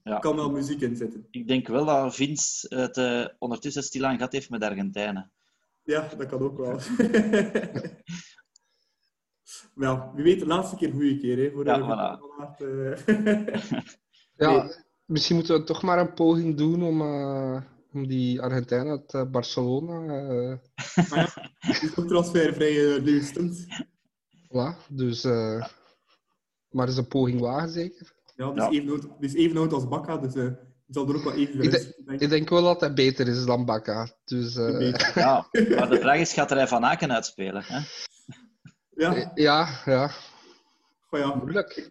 ja. kan wel muziek in zitten. Ik denk wel dat Vince het uh, ondertussen stilaan gehad heeft met Argentijnen. Ja, dat kan ook wel. ja, wie weet de laatste keer goede keer, hè, voor ja, voilà. ja, misschien moeten we toch maar een poging doen om, uh, om die Argentijnen uit uh, Barcelona... Uh... ah, ja. Die is ook transfervrij uh, nu stond. Voilà, dus... Uh, maar is een poging wagen, zeker? Ja, is, ja. Even, oud, die is even oud als Bakka, dus uh, zal er ook wel even ik, de, denk ik denk wel dat hij beter is dan Bakka. Dus, uh... Ja, maar de vraag is, gaat er hij Van Aken uitspelen? Hè? Ja. Ja, ja. Oh, ja. Moeilijk.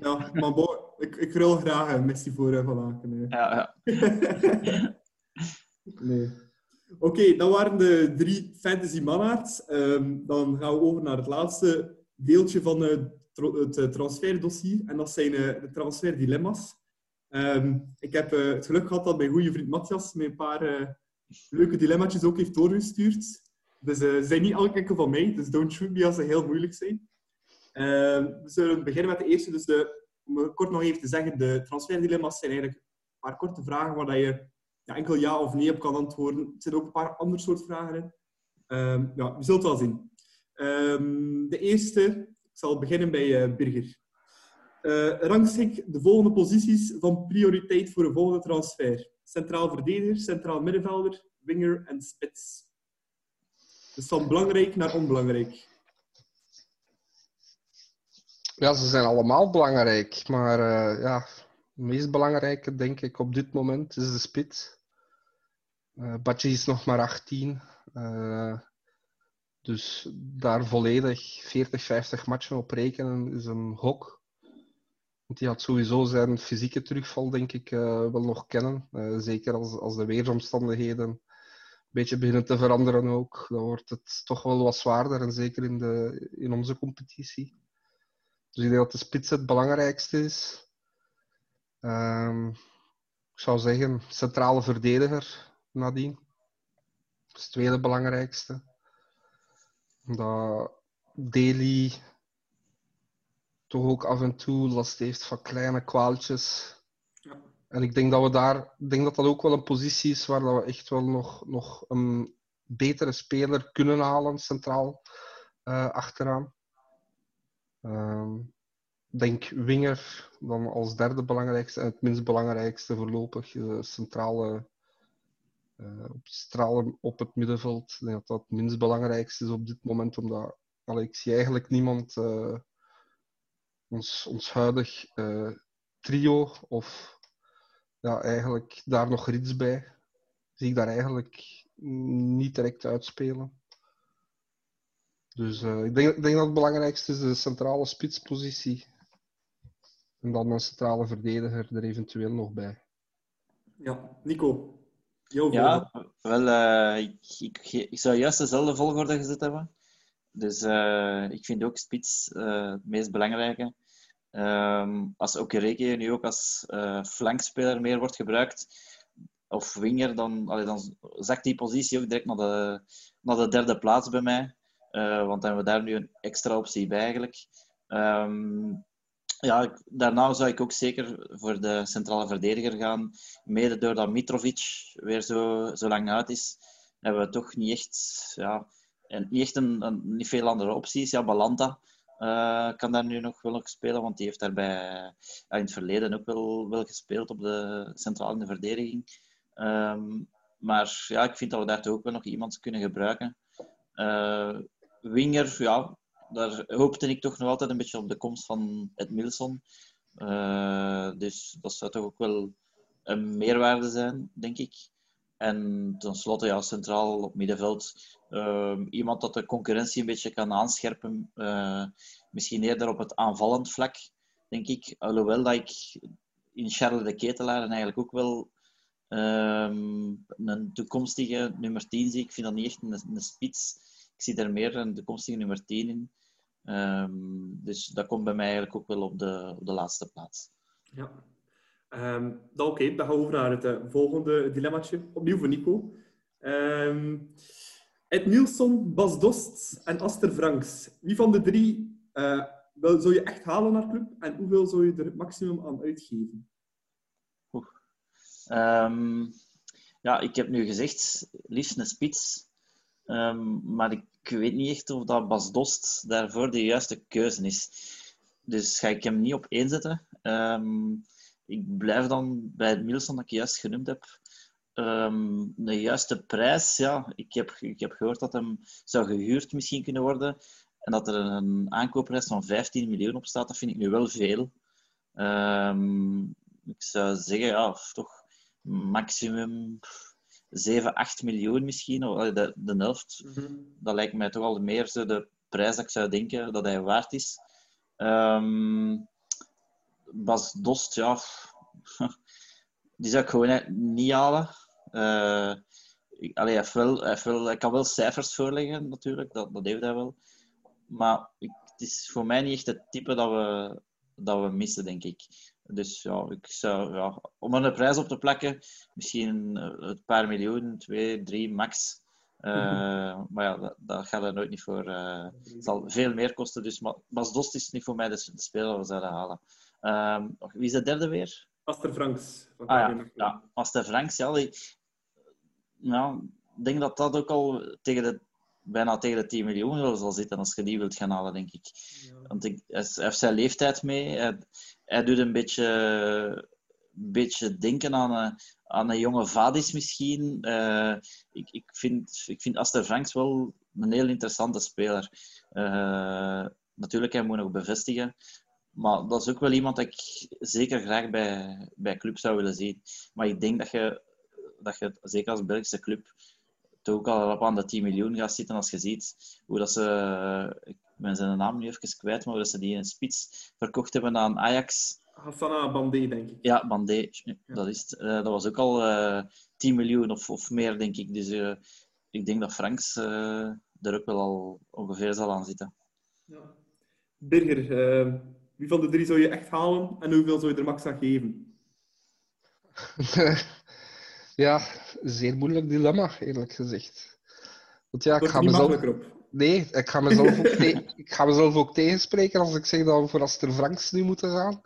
Ja, maar bo, ik, ik wil graag een Messi voor uh, Van Aken. Ja, ja. nee. Oké, okay, dat waren de drie fantasy mannaards. Um, dan gaan we over naar het laatste deeltje van het uh, transferdossier. En dat zijn uh, de transferdilemma's. Um, ik heb het geluk gehad dat mijn goede vriend Matthias mij een paar leuke dilemma's ook heeft doorgestuurd. Dus ze zijn niet elke enkel van mij, dus don't shoot me als ze heel moeilijk zijn. Ehm, we zullen beginnen met de eerste. Dus de, om kort nog even te zeggen, de transferdilemma's zijn eigenlijk een paar korte vragen waar je ja, enkel ja of nee op kan antwoorden. Er zitten ook een paar andere soort vragen in. Um, ja, we zullen het wel zien. Um, de eerste, ik zal beginnen bij uh, Birger. Uh, rangschik de volgende posities van prioriteit voor een volgende transfer. Centraal verdediger, centraal middenvelder, winger en spits. Dus van belangrijk naar onbelangrijk. Ja, ze zijn allemaal belangrijk, maar uh, ja, meest belangrijke, denk ik, op dit moment is de spits. Uh, Badje is nog maar 18. Uh, dus daar volledig 40, 50 matchen op rekenen is een gok. Want die had sowieso zijn fysieke terugval, denk ik, uh, wel nog kennen. zeker als, als de weersomstandigheden een beetje beginnen te veranderen ook. Dan wordt het toch wel wat zwaarder, en zeker in, de, in onze competitie. Dus ik denk dat de spits het belangrijkste is. Um, ik zou zeggen, centrale verdediger nadien. Dat is het tweede belangrijkste. Omdat Daly toch ook af en toe last heeft van kleine kwaaltjes. Ja. En ik denk dat we daar, ik denk dat dat ook wel een positie is waar we echt wel nog, nog een betere speler kunnen halen, centraal uh, achteraan. Um, denk winger dan als derde belangrijkste en het minst belangrijkste voorlopig uh, centrale uh, op, stralen op het middenveld. Ik denk dat dat het minst belangrijkste is op dit moment, omdat allee, ik zie eigenlijk niemand uh, ons, ons huidig trio of ja, eigenlijk daar nog rits bij. Zie ik daar eigenlijk niet direct uitspelen. Dus ik, denk, ik denk dat het belangrijkste is de centrale spitspositie. En dan een centrale verdediger er eventueel nog bij. Ja, Nico. Jouw ja, wel, uh, ik, ik, ik, zou juist dezelfde volgorde gezet hebben. Dus uh, ik vind ook spits het meest belangrijke. Um, als Okereke nu ook als flankspeler meer wordt gebruikt, of winger, dan, allee, dan zakt die positie ook direct naar de, naar de derde plaats bij mij. Uh, want dan hebben we daar nu een extra optie bij eigenlijk. Um, ja, daarna zou ik ook zeker voor de centrale verdediger gaan. Mede doordat Mitrovic weer zo, zo lang uit is, hebben we toch niet echt, ja, niet, echt een, niet veel andere opties. Ja, Balanta uh, kan daar nu nog wel nog spelen, want die heeft daarbij in het verleden ook wel, wel gespeeld op de centrale verdediging. Um, maar ja, ik vind dat we daar toch ook wel nog iemand kunnen gebruiken. Uh, winger, ja, daar hoopte ik toch nog altijd een beetje op de komst van Ed Milson. Uh, dus dat zou toch ook wel een meerwaarde zijn, denk ik. En tenslotte, ja, centraal op middenveld. Uh, iemand dat de concurrentie een beetje kan aanscherpen. Uh, misschien eerder op het aanvallend vlak, denk ik. Alhoewel dat ik in Charles de Ketelaar eigenlijk ook wel um, een toekomstige nummer 10 zie. Ik vind dat niet echt een, een spits. Ik zie daar meer een toekomstige nummer 10 in. Um, dus dat komt bij mij eigenlijk ook wel op de, op de laatste plaats. Ja. Um, dan oké, okay, dan gaan we over naar het uh, volgende dilemmaatje. Opnieuw voor Nico. Um, Ed Nielsen, Bas Dost en Aster Franks. Wie van de drie uh, wil, zou je echt halen naar club en hoeveel zou je er het maximum aan uitgeven? Ja, ik heb nu gezegd, liefst een spits. Maar ik weet niet echt of dat Bas Dost daarvoor de juiste keuze is. Dus ga ik hem niet op één zetten. Um, ik blijf dan bij het Milson dat ik juist genoemd heb. Um, de juiste prijs, ja, ik heb, ik heb gehoord dat hem zou gehuurd misschien kunnen worden. En dat er een aankoopprijs van 15 miljoen op staat, dat vind ik nu wel veel. Um, ik zou zeggen, ja, toch maximum 7, 8 miljoen misschien, de, de helft. Mm -hmm. Dat lijkt mij toch al meer zo de prijs dat ik zou denken dat hij waard is. Um, Bas Dost, ja, die zou ik gewoon niet halen. Uh, ik, allee, hij, wel, hij, wel, hij, kan wel cijfers voorleggen, natuurlijk, dat, dat heeft hij wel. Maar ik, het is voor mij niet echt het type dat we, dat we missen, denk ik. Dus ja, ik zou, ja, om er een prijs op te plakken, misschien eh, een paar miljoen, twee, drie max. Uh, Maar ja, dat, dat, gaat er nooit niet voor. Uh, het zal veel meer kosten. Dus Bas Dost is niet voor mij de, de speler we zouden halen. Um, wie is de derde weer? Aster Franks. Ah ja, ja, Aster Franks. Ja, die, nou, ik denk dat dat ook al tegen de, bijna tegen de 10 miljoen zal zitten als je die wilt gaan halen, denk ik. Ja. Want ik, hij heeft zijn leeftijd mee hij doet een beetje, beetje denken aan een, aan een jonge Vadis misschien. Uh, ik, ik, vind, ik vind Aster Franks wel een heel interessante speler. Uh, natuurlijk, hij moet nog bevestigen. Maar dat is ook wel iemand dat ik zeker graag bij, bij club zou willen zien. Maar ik denk dat je, dat je zeker als Belgische club, toch ook al op aan de 10 miljoen gaat zitten als je ziet hoe dat ze... Ik ben zijn naam nu even kwijt, maar dat ze die in een spits verkocht hebben aan Ajax. Hassana Bandé, denk ik. Ja, Bandé, dat is het. Uh, dat was ook al uh, eh, 10 miljoen of, of meer, denk ik. Dus uh, ik denk dat Franks er ook wel al ongeveer zal aan zitten. Ja. Birger, wie van de drie zou je echt halen en hoeveel zou je er max aan geven? ja, zeer moeilijk dilemma, eerlijk gezegd. Want ja, ik ga mezelf... Nee, ik ga, mezelf ook ik ga mezelf ook tegenspreken als ik zeg dat we voor Aster Franks nu moeten gaan.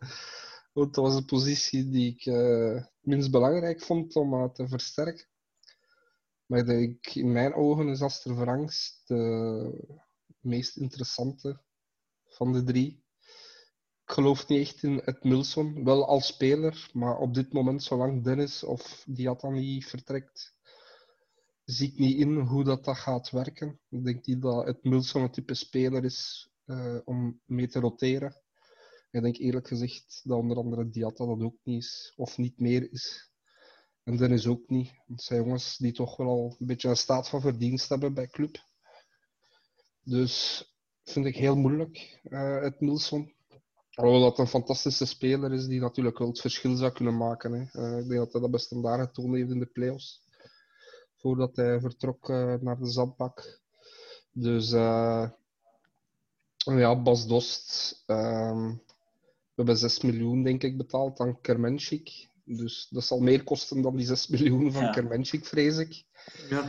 Want dat was een positie die ik uh, minst belangrijk vond om uh, te versterken. Maar ik denk, in mijn ogen is Aster Franks de meest interessante van de drie. Ik geloof niet echt in het Milson, wel als speler, maar op dit moment, zolang Dennis of Diatta niet vertrekt, zie ik niet in hoe dat, dat gaat werken. Ik denk niet dat het Milson een type speler is uh, om mee te roteren. Ik denk eerlijk gezegd dat onder andere Diatta dat ook niet is, of niet meer is. En Dennis ook niet. Het zijn jongens die toch wel al een beetje een staat van verdienst hebben bij club. Dus vind ik heel moeilijk, uh, het Nilsson. Alhoewel dat een fantastische speler is die natuurlijk wel het verschil zou kunnen maken. Hè. Uh, ik denk dat hij dat best daar getoond heeft in de playoffs. Voordat hij vertrok uh, naar de zandbak. Dus ja, Bas Dost. Ehm, we hebben 6 miljoen, denk ik, betaald aan Kermenschik. Dus dat zal meer kosten dan die 6 miljoen van ja. Kermenschik, vrees ik. Ja.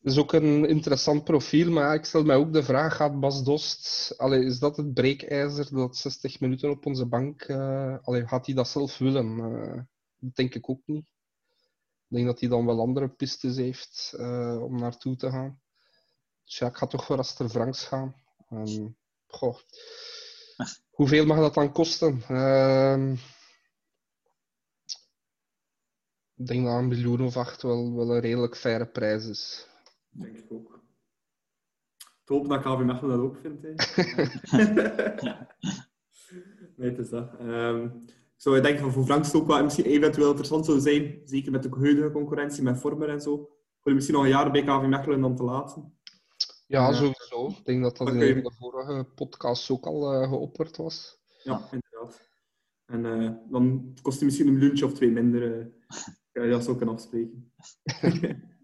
Dat is ook een interessant profiel, maar ik stel mij ook de vraag: gaat Bas Dost, allee, is dat het breekijzer dat 60 minuten op onze bank, uh, allee, gaat hij dat zelf willen? Uh, dat denk ik ook niet. Ik denk dat hij dan wel andere pistes heeft uh, om naartoe te gaan. Dus ja, ik ga toch voor Aster Franks gaan. En, goh, hoeveel mag dat dan kosten? Ehm, ik denk dat een miljoen of acht wel, wel een redelijk faire prijs is. Denk ik ook. Ik hoop dat KV Mechelen dat ook vindt. nee, het is dat. Um, ik zou denken van voor Franks ook wel misschien eventueel interessant zou zijn, zeker met de huidige concurrentie met Vormer en zo, voor misschien nog een jaar bij KV Mechelen dan te laten. Ja, sowieso. Ik denk dat dat in een de vorige podcasts ook al uh, geopperd was. Ja, inderdaad. En uh, dan kost het misschien een miljoentje of twee minder. Uh, ja, dat zou kunnen afspreken.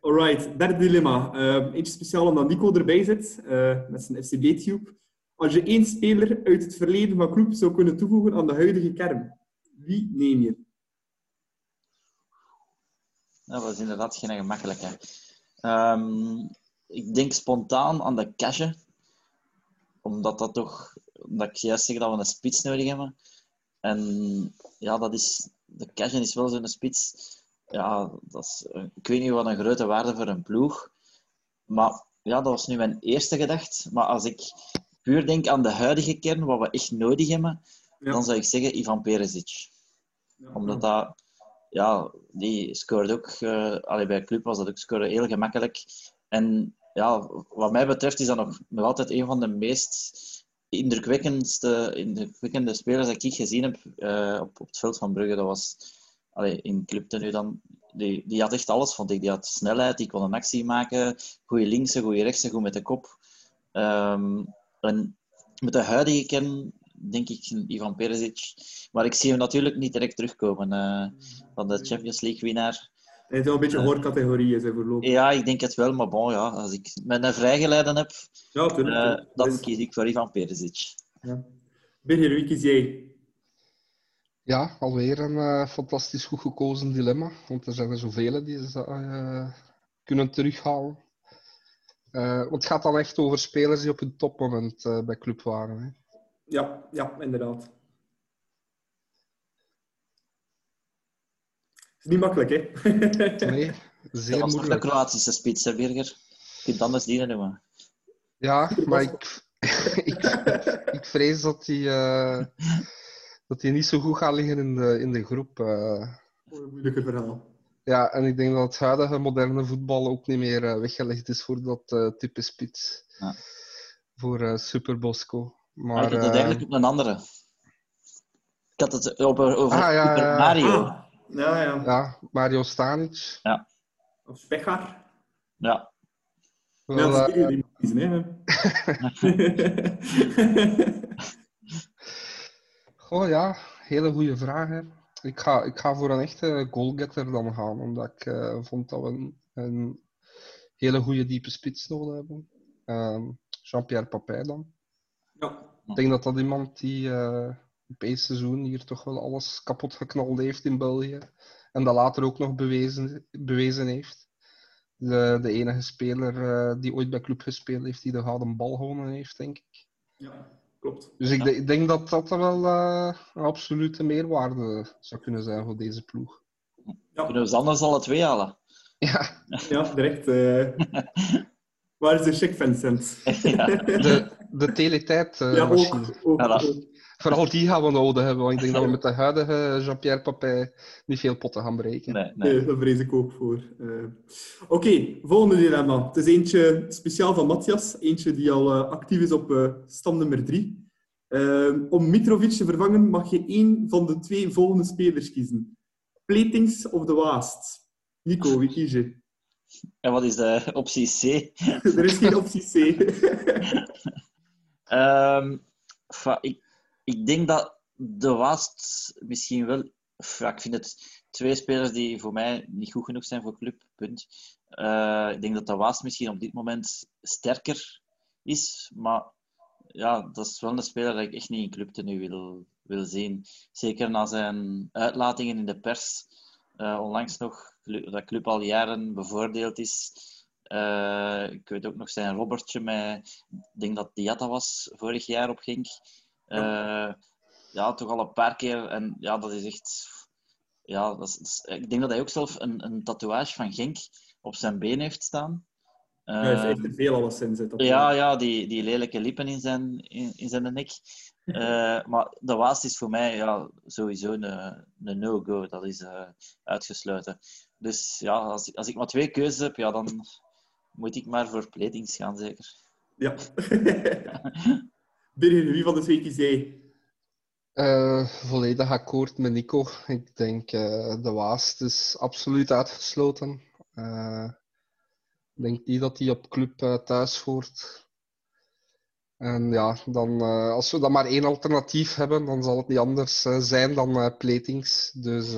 Alright, derde dilemma. Uh, eentje speciaal omdat Nico erbij zit, met zijn FCB-tube. Als je één speler uit het verleden van club zou kunnen toevoegen aan de huidige kern, wie neem je? Dat was inderdaad geen gemakkelijke. Um, ik denk spontaan aan de Cashe. Omdat dat toch... Omdat ik juist zeg dat we een spits nodig hebben. En ja, dat is... De Cashe is wel zo'n spits. Ja, dat is... Ik weet niet wat een grote waarde voor een ploeg. Maar ja, dat was nu mijn eerste gedacht. Maar als ik puur denk aan de huidige kern, wat we echt nodig hebben, ja. dan zou ik zeggen Ivan Perisic. Ja, Omdat dat... Ja, die scoort ook... Uh, allee, bij club was dat ook scoren heel gemakkelijk. En ja, wat mij betreft is dat nog, nog altijd een van de meest indrukwekkendste, indrukwekkende spelers dat ik gezien heb uh, op, op het veld van Brugge. Dat was allee, in Club nu dan. Die, die had echt alles, vond ik. Die had snelheid, die kon een actie maken. Goede linkse, goede rechtse, goed met de kop. Um, en met de huidige kern denk ik Ivan Perisic. Maar ik zie hem natuurlijk niet direct terugkomen uh, van de Champions League winnaar. Het is wel een beetje hoorcategorieën zijn voorlopig. Ja, ik denk het wel, maar bon, ja, als ik mijn vrijgeleiden heb, ja, tuurlijk, uh, dan dus... kies ik voor Ivan Perisic. Ja. Birger, wie kies jij? Ja, alweer een uh, fantastisch goed gekozen dilemma. Want er zijn er zoveel die ze uh, kunnen terughalen. Want het gaat dan echt over spelers die op hun topmoment bij club waren. Hè? Ja, ja, inderdaad. niet makkelijk, hè? nee, zeer dat was moeilijk. de Kroatische spits, hè, Birger? Je kunt anders dienen noemen. Ja, maar ik, ik, ik vrees dat hij, uh, dat hij niet zo goed gaat liggen in de, in de groep. Uh. Een moeilijke verhaal. Ja, en ik denk dat het huidige moderne voetbal ook niet meer uh, weggelegd is voor dat uh, type spits. Ja. Voor uh, Super Bosco. Maar, maar ik had het eigenlijk op een andere. Ik had het over, over ah, ja, Super Mario. Ah. Ja, ja. Ja, Mario Stanic. Ja. Of Spechaar. Ja. Wel, ja, dat is uh, die kiezen, hè. Goh, ja. Hele goede vraag, hè. Ik ga, ik ga voor een echte goalgetter dan gaan, omdat ik uh, vond dat we een, een hele goede diepe spits nodig hebben. Um, Jean-Pierre Papin dan. Ja. Ik denk dat dat iemand die... Uh, op één seizoen hier toch wel alles kapot geknald heeft in België. En dat later ook nog bewezen, bewezen heeft. De, de enige speler uh, die ooit bij club gespeeld heeft die de gouden bal gewonnen heeft, denk ik. Ja, klopt. Dus ik, Ja. ik denk dat dat er wel uh, een absolute meerwaarde zou kunnen zijn voor deze ploeg. Ja, Kunnen we ze anders alle twee halen? Ja, ja direct. eh waar is de check Vincent? ja. de, de teletijd uh, ja, ook. Vooral die gaan we nodig hebben, want ik denk dat we met de huidige Jean-Pierre Papin niet veel potten gaan breken. Nee, nee. Nee, daar vrees ik ook voor. Eh, Oké, volgende dilemma. Het is eentje speciaal van Matthias. Eentje die al eh, actief is op eh stand nummer drie. Om Mitrovic te vervangen mag je één van de twee volgende spelers kiezen. Platings of de Waast? Nico, wie kies je? En wat is de optie C? er is geen optie C. Ehm, fa- ik, ik denk dat de Waast misschien wel. Ik vind het twee spelers die voor mij niet goed genoeg zijn voor club. Punt. Eh, ik denk dat de Waast misschien op dit moment sterker is, maar ja, dat is wel een speler dat ik echt niet in club nu wil, wil zien. Zeker na zijn uitlatingen in de pers. Eh, onlangs nog, dat club al jaren bevoordeeld is. Eh, ik weet ook nog zijn Robertje met, ik denk dat Diatta was vorig jaar op Genk. Eh, ja, toch al een paar keer. En ja, dat is echt. Ja, dat is, dat is- ik denk dat hij ook zelf een, een tatoeage van Genk op zijn been heeft staan. Hij heeft Eh, echt er veel alleszins zit. ja, ja die, die lelijke lippen in zijn, in, in zijn nek. Eh, maar de Waast is voor mij ja, sowieso een, een no-go. Dat is eh, uitgesloten. Dus ja, als, ik- als ik maar twee keuzes heb, ja, dan moet ik maar voor Pletings gaan, zeker. Ja. Birger, wie van de twee kies jij? Eh, volledig akkoord met Nico. Ik denk eh, de Waast is absoluut uitgesloten. Eh, ik denk niet dat hij op club thuis hoort. En ja, dan, als we dan maar één alternatief hebben, dan zal het niet anders zijn dan Platings. Dus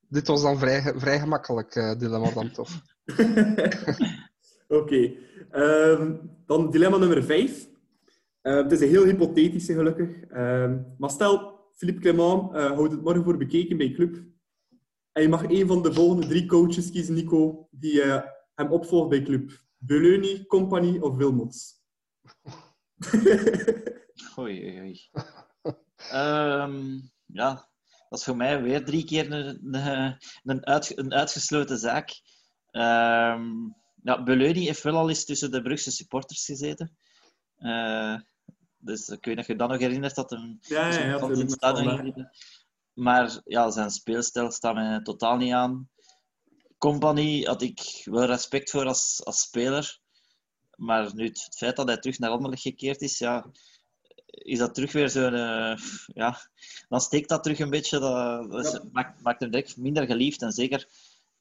dit was dan vrij, vrij gemakkelijk, dilemma dan toch. Oké. Ehm, dan dilemma nummer 5. het is een heel hypothetische, gelukkig. Ehm, maar stel, Philippe Clement eh, houdt het morgen voor bekeken bij club. En je mag een van de volgende drie coaches kiezen, Nico, die eh, hem opvolgt bij club. Beleuni, Compagnie of Wilmots? Oei, oei. Ehm, ja, dat is voor mij weer drie keer een, een, een, uit- een uitgesloten zaak. Ehm ja, Beleuni heeft wel al eens tussen de Brugse supporters gezeten. Eh, dus ik weet niet of je dat nog herinnert, dat hem ja, ja, ja. van het stadion. Maar ja, zijn speelstijl staat mij totaal niet aan. Company had ik wel respect voor als, als speler. Maar nu het feit dat hij terug naar Anderlecht gekeerd is, ja, is dat terug weer zo'n... eh, ja, dan steekt dat terug een beetje. Dat, dat is- maakt, maakt hem direct minder geliefd. En zeker,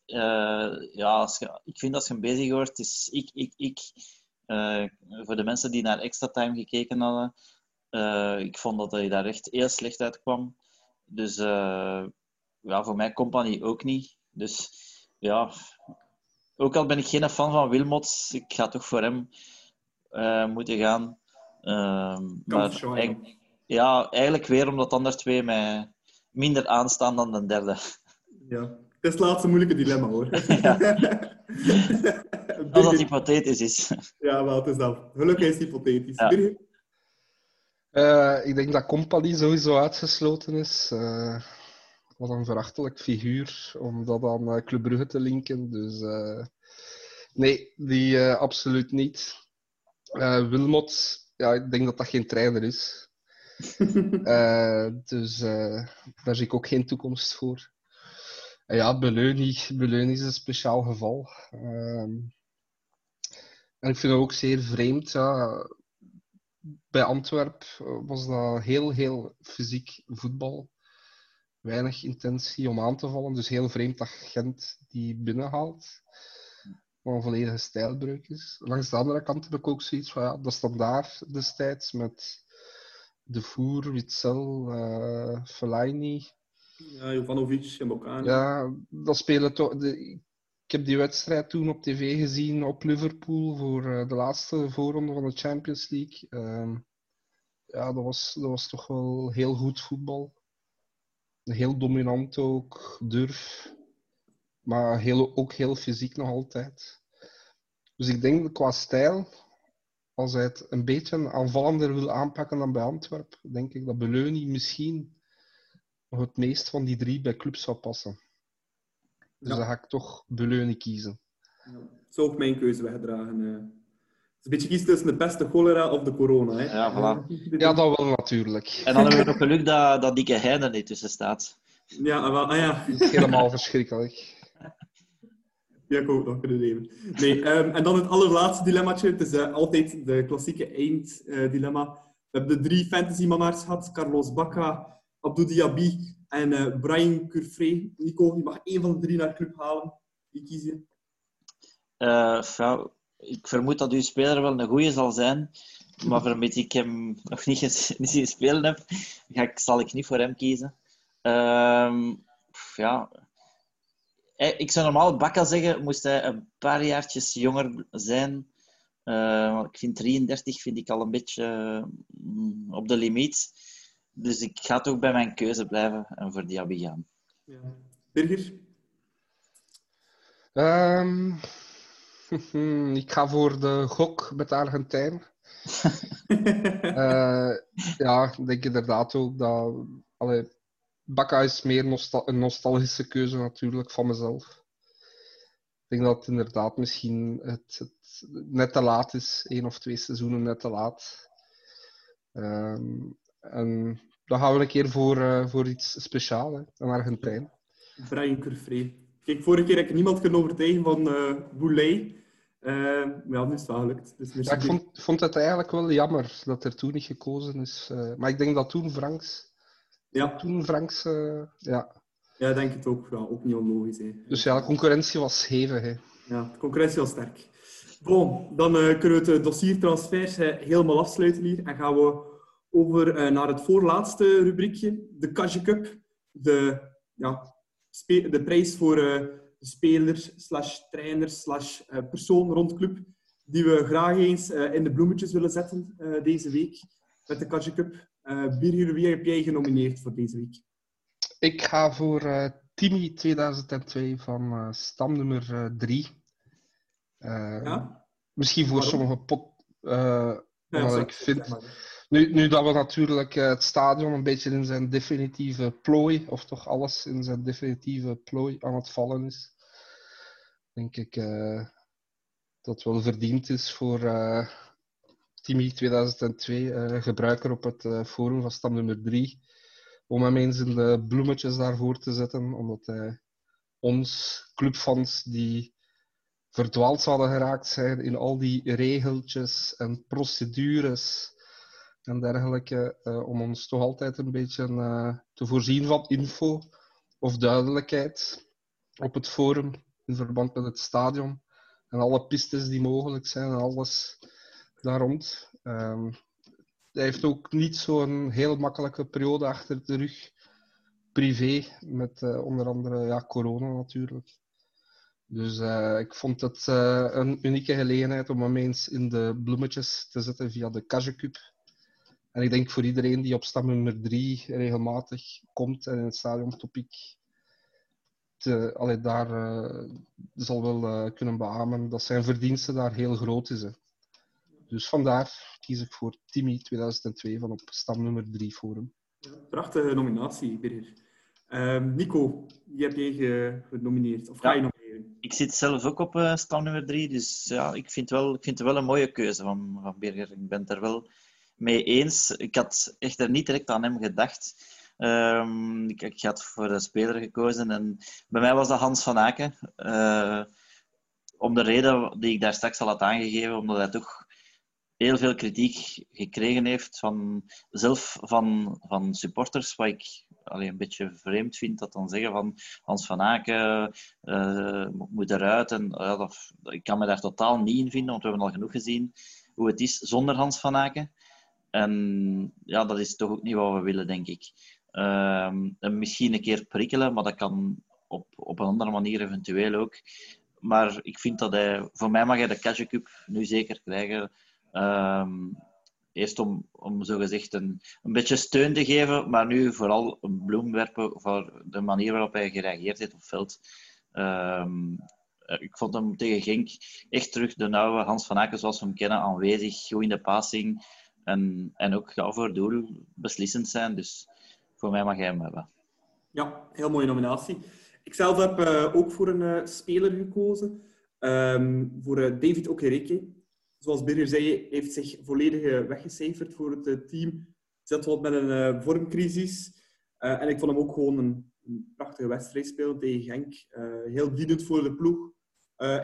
eh, ja, als je, ik vind als je hem bezig hoort, is ik, ik, ik. Eh, voor de mensen die naar extra time gekeken hadden, eh, ik vond dat hij daar echt heel slecht uitkwam. Dus eh, ja, voor mij Company ook niet. Dus ja, ook al ben ik geen fan van Wilmots, ik ga toch voor hem moeten gaan. Ehm, maar eigenlijk- ja, eigenlijk weer omdat de andere twee mij minder aanstaan dan de derde. Ja. Het is het laatste moeilijke dilemma, hoor. Als dat hypothetisch is. Ja, wel, het is dat. Gelukkig is het hypothetisch. Ja. Eh, ik denk dat Company sowieso uitgesloten is. Eh, wat een verachtelijk figuur om dat aan eh, Club Brugge te linken. Dus eh, nee, die eh, absoluut niet. Eh Wilmot, ja, ik denk dat dat geen trainer is. Eh, dus eh, daar zie ik ook geen toekomst voor. Ja, Beleuni, Beleuni is een speciaal geval. Ehm, en ik vind het ook zeer vreemd. Ja, bij Antwerpen was dat heel, heel fysiek voetbal. Weinig intentie om aan te vallen. Dus heel vreemd dat Gent die binnenhaalt. Wat een volledige stijlbreuk is. Langs de andere kant heb ik ook zoiets van ja, de standaard destijds met De Voer, Witzel, eh Fellaini. Ja, Jovanovic en Bokani. Ja, dat spelen toch. De, ik heb die wedstrijd toen op tv gezien op Liverpool voor eh, de laatste voorronde van de Champions League. Ehm, ja, dat was, dat was toch wel heel goed voetbal. Heel dominant ook, durf. Maar heel, ook heel fysiek nog altijd. Dus ik denk qua stijl, als hij het een beetje aanvallender wil aanpakken dan bij Antwerpen, denk ik dat Beleuni misschien nog het meest van die drie bij club zou passen. Dus Ja. dan ga ik toch Beleuni kiezen. Ja. Zou ook mijn keuze wegdragen. eh. Het is een beetje kiezen tussen de peste cholera of de corona. Hè. Ja, voilà. Ja, dat wel natuurlijk. En dan hebben we nog geluk dat, dat dikke Heine er niet tussen staat. Ja, ah, wel, ah, ja. Dat is helemaal verschrikkelijk. Ja, ik ook nog kunnen nemen. Nee, ehm, en dan het allerlaatste dilemmaatje. Het is eh, altijd de klassieke einddilemma. We hebben de drie fantasy-mama's gehad. Carlos Bacca, Abdou Diaby en eh, Brian Curfrey. Nico, je mag één van de drie naar club halen. Wie kies je? Ja, ik vermoed dat uw speler wel een goede zal zijn. Maar vermits ik hem nog niet, niet zien spelen heb, ga ik, zal ik niet voor hem kiezen. Uh, ja. Eh, ik zou normaal Bakka zeggen, moest hij een paar jaartjes jonger zijn. Ik vind 33 vind ik al een beetje uh, op de limiet. Dus ik ga toch bij mijn keuze blijven en voor Diaby gaan. Ja. Birger? Um, ik ga voor de gok met de Argentijn. uh, ja, ik denk inderdaad ook dat... Allee, Bakka is meer nostal een nostalgische keuze natuurlijk van mezelf. Ik denk dat het inderdaad misschien het, het net te laat is. één of twee seizoenen net te laat. Um, en dan gaan we een keer voor, uh, voor iets speciaals, een Argentijn. Brian Curfrey. Kijk, vorige keer heb ik niemand kunnen overtuigen van uh, Boulay. Uh, ja, nu is het wel gelukt. Dus ja, ik vond, vond, het eigenlijk wel jammer dat er toen niet gekozen is. Uh, maar ik denk dat toen Franks... Ja. Toen Franks... ja. Ja, denk het ook. Ja, ook niet onlogisch. Hè. Dus ja, de concurrentie was hevig. Hè. Ja, de concurrentie was sterk. Bon, dan kunnen we het dossier transfers helemaal afsluiten hier. En gaan we over naar het voorlaatste rubriekje. De Kage Cup. De ja, de prijs voor uh, de speler, slash trainer, slash uh, persoon rond club, die we graag eens uh, in de bloemetjes willen zetten deze week met de Katje Cup. Birger, wie heb jij genomineerd voor deze week? Ik ga voor Timmy 2002 van stamnummer 3. ja? Misschien voor Waarom? sommige pot... Ja, ik vind... Nu, nu dat we natuurlijk eh, het stadion een beetje in zijn definitieve plooi, of toch alles in zijn definitieve plooi aan het vallen is, denk ik uh, dat wel verdiend is voor uh, Timmy 2002, gebruiker op het forum van stam nummer 3, om hem eens in de bloemetjes daarvoor te zetten, omdat hij ons clubfans die verdwaald zouden geraakt zijn in al die regeltjes en procedures en dergelijke, uh, om ons toch altijd een beetje uh, te voorzien van info of duidelijkheid op het forum in verband met het stadion en alle pistes die mogelijk zijn en alles daar rond. Um, hij heeft ook niet zo'n heel makkelijke periode achter de rug, privé, met uh, onder andere ja, corona natuurlijk. Dus ik vond het een unieke gelegenheid om hem eens in de bloemetjes te zetten via de Kage Cup en ik denk voor iedereen die op stam nummer 3 regelmatig komt en in het stadion topic te, allee, daar uh, zal wel uh, kunnen beamen dat zijn verdienste daar heel groot is. Hè. Dus vandaar kies ik voor Timmy 2002 van op stam nummer 3 forum. Prachtige nominatie, Birger. Uh, Nico, wie heb jij genomineerd? Of ga je nomineren? Ik zit zelf ook op uh, stam nummer 3, dus ja, ik vind, wel, ik vind het wel een mooie keuze van, van Birger. Ik ben er wel mee eens. Ik had echt er niet direct aan hem gedacht. Um, ik, ik, had voor de speler gekozen en bij mij was dat Hans van Aken. Uh, om de reden die ik daar straks al had aangegeven, omdat hij toch heel veel kritiek gekregen heeft, van, zelf van, van supporters, wat ik alleen een beetje vreemd vind, dat dan zeggen van Hans van Aken uh, moet eruit. En, ik kan me daar totaal niet in vinden, want we hebben al genoeg gezien hoe het is zonder Hans van Aken. En ja, dat is toch ook niet wat we willen, denk ik. Ehm, en misschien een keer prikkelen, maar dat kan op, op een andere manier eventueel ook. Maar ik vind dat hij, voor mij mag hij de Cash Cup nu zeker krijgen. Um, eerst om, om zogezegd een, een beetje steun te geven, maar nu vooral een bloem werpen voor de manier waarop hij gereageerd heeft op veld. Um, ik vond hem tegen Genk echt terug de oude Hans van Aken zoals we hem kennen, aanwezig, goed in de passing. En, en ook ja, voor doel beslissend zijn. Dus voor mij mag hij hem hebben. Ja, heel mooie nominatie. Ik zelf heb uh, ook voor een uh, speler gekozen. Um, voor uh, David Okereke. Zoals Birger zei, heeft zich volledig weggecijferd voor het team. Zit wat met een vormcrisis. en ik vond hem ook gewoon een, een prachtige wedstrijd spelen tegen Genk. heel dienend voor de ploeg.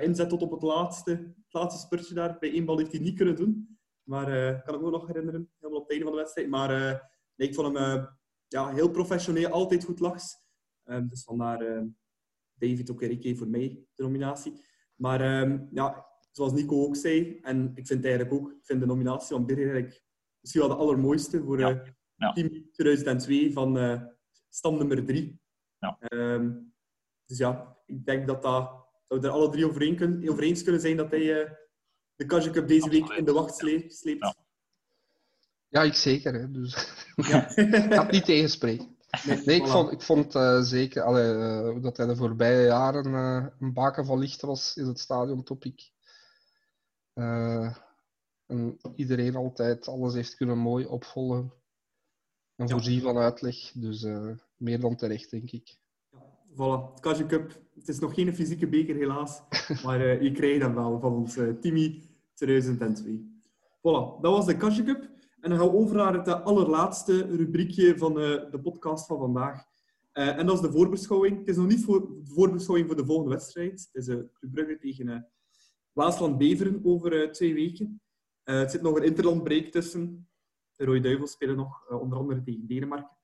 inzet tot op het laatste, het laatste spurtje daar. Bij één bal heeft hij niet kunnen doen. Maar uh, kan ik me nog herinneren, helemaal op het einde van de wedstrijd. Maar uh, nee, ik vond hem uh, ja, heel professioneel, altijd goed lachs. Um, dus vandaar David Okereke voor mij de nominatie. Maar ehm, ja, zoals Nico ook zei, en ik vind eigenlijk ook, ik vind de nominatie van Birger eigenlijk misschien wel de allermooiste voor Ja. eh, Ja. team 2002 van eh stam nummer 3. Ja. dus ja, ik denk dat, dat, dat we er alle drie over, een kunnen, kunnen zijn dat hij eh, de Kaja Cup deze week in de wacht sleept. Ja. Ja, ik zeker. Hè, dus Ja. ik ga het niet tegenspreken. Nee, ik voilà. vond, ik vond eh, zeker allee, eh, dat hij de voorbije jaren eh, een baken van licht was in het stadion topic. Eh, en iedereen altijd alles heeft kunnen mooi opvolgen en Ja. voorzien van uitleg. Dus eh, meer dan terecht, denk ik. Voilà, Kaja Cup. Het is nog geen fysieke beker, helaas. Maar eh, je krijgt hem wel van ons Timmy 2002. Voilà, dat was de Kaja Cup. En dan gaan we over naar het eh, allerlaatste rubriekje van eh, de podcast van vandaag. Eh, en dat is de voorbeschouwing. Het is nog niet voor, de voorbeschouwing voor de volgende wedstrijd. Het is uh, Club Brugge tegen Waasland-Beveren over twee weken. Het zit nog een interlandbreek tussen. De Rode Duivels spelen nog, onder andere tegen Denemarken.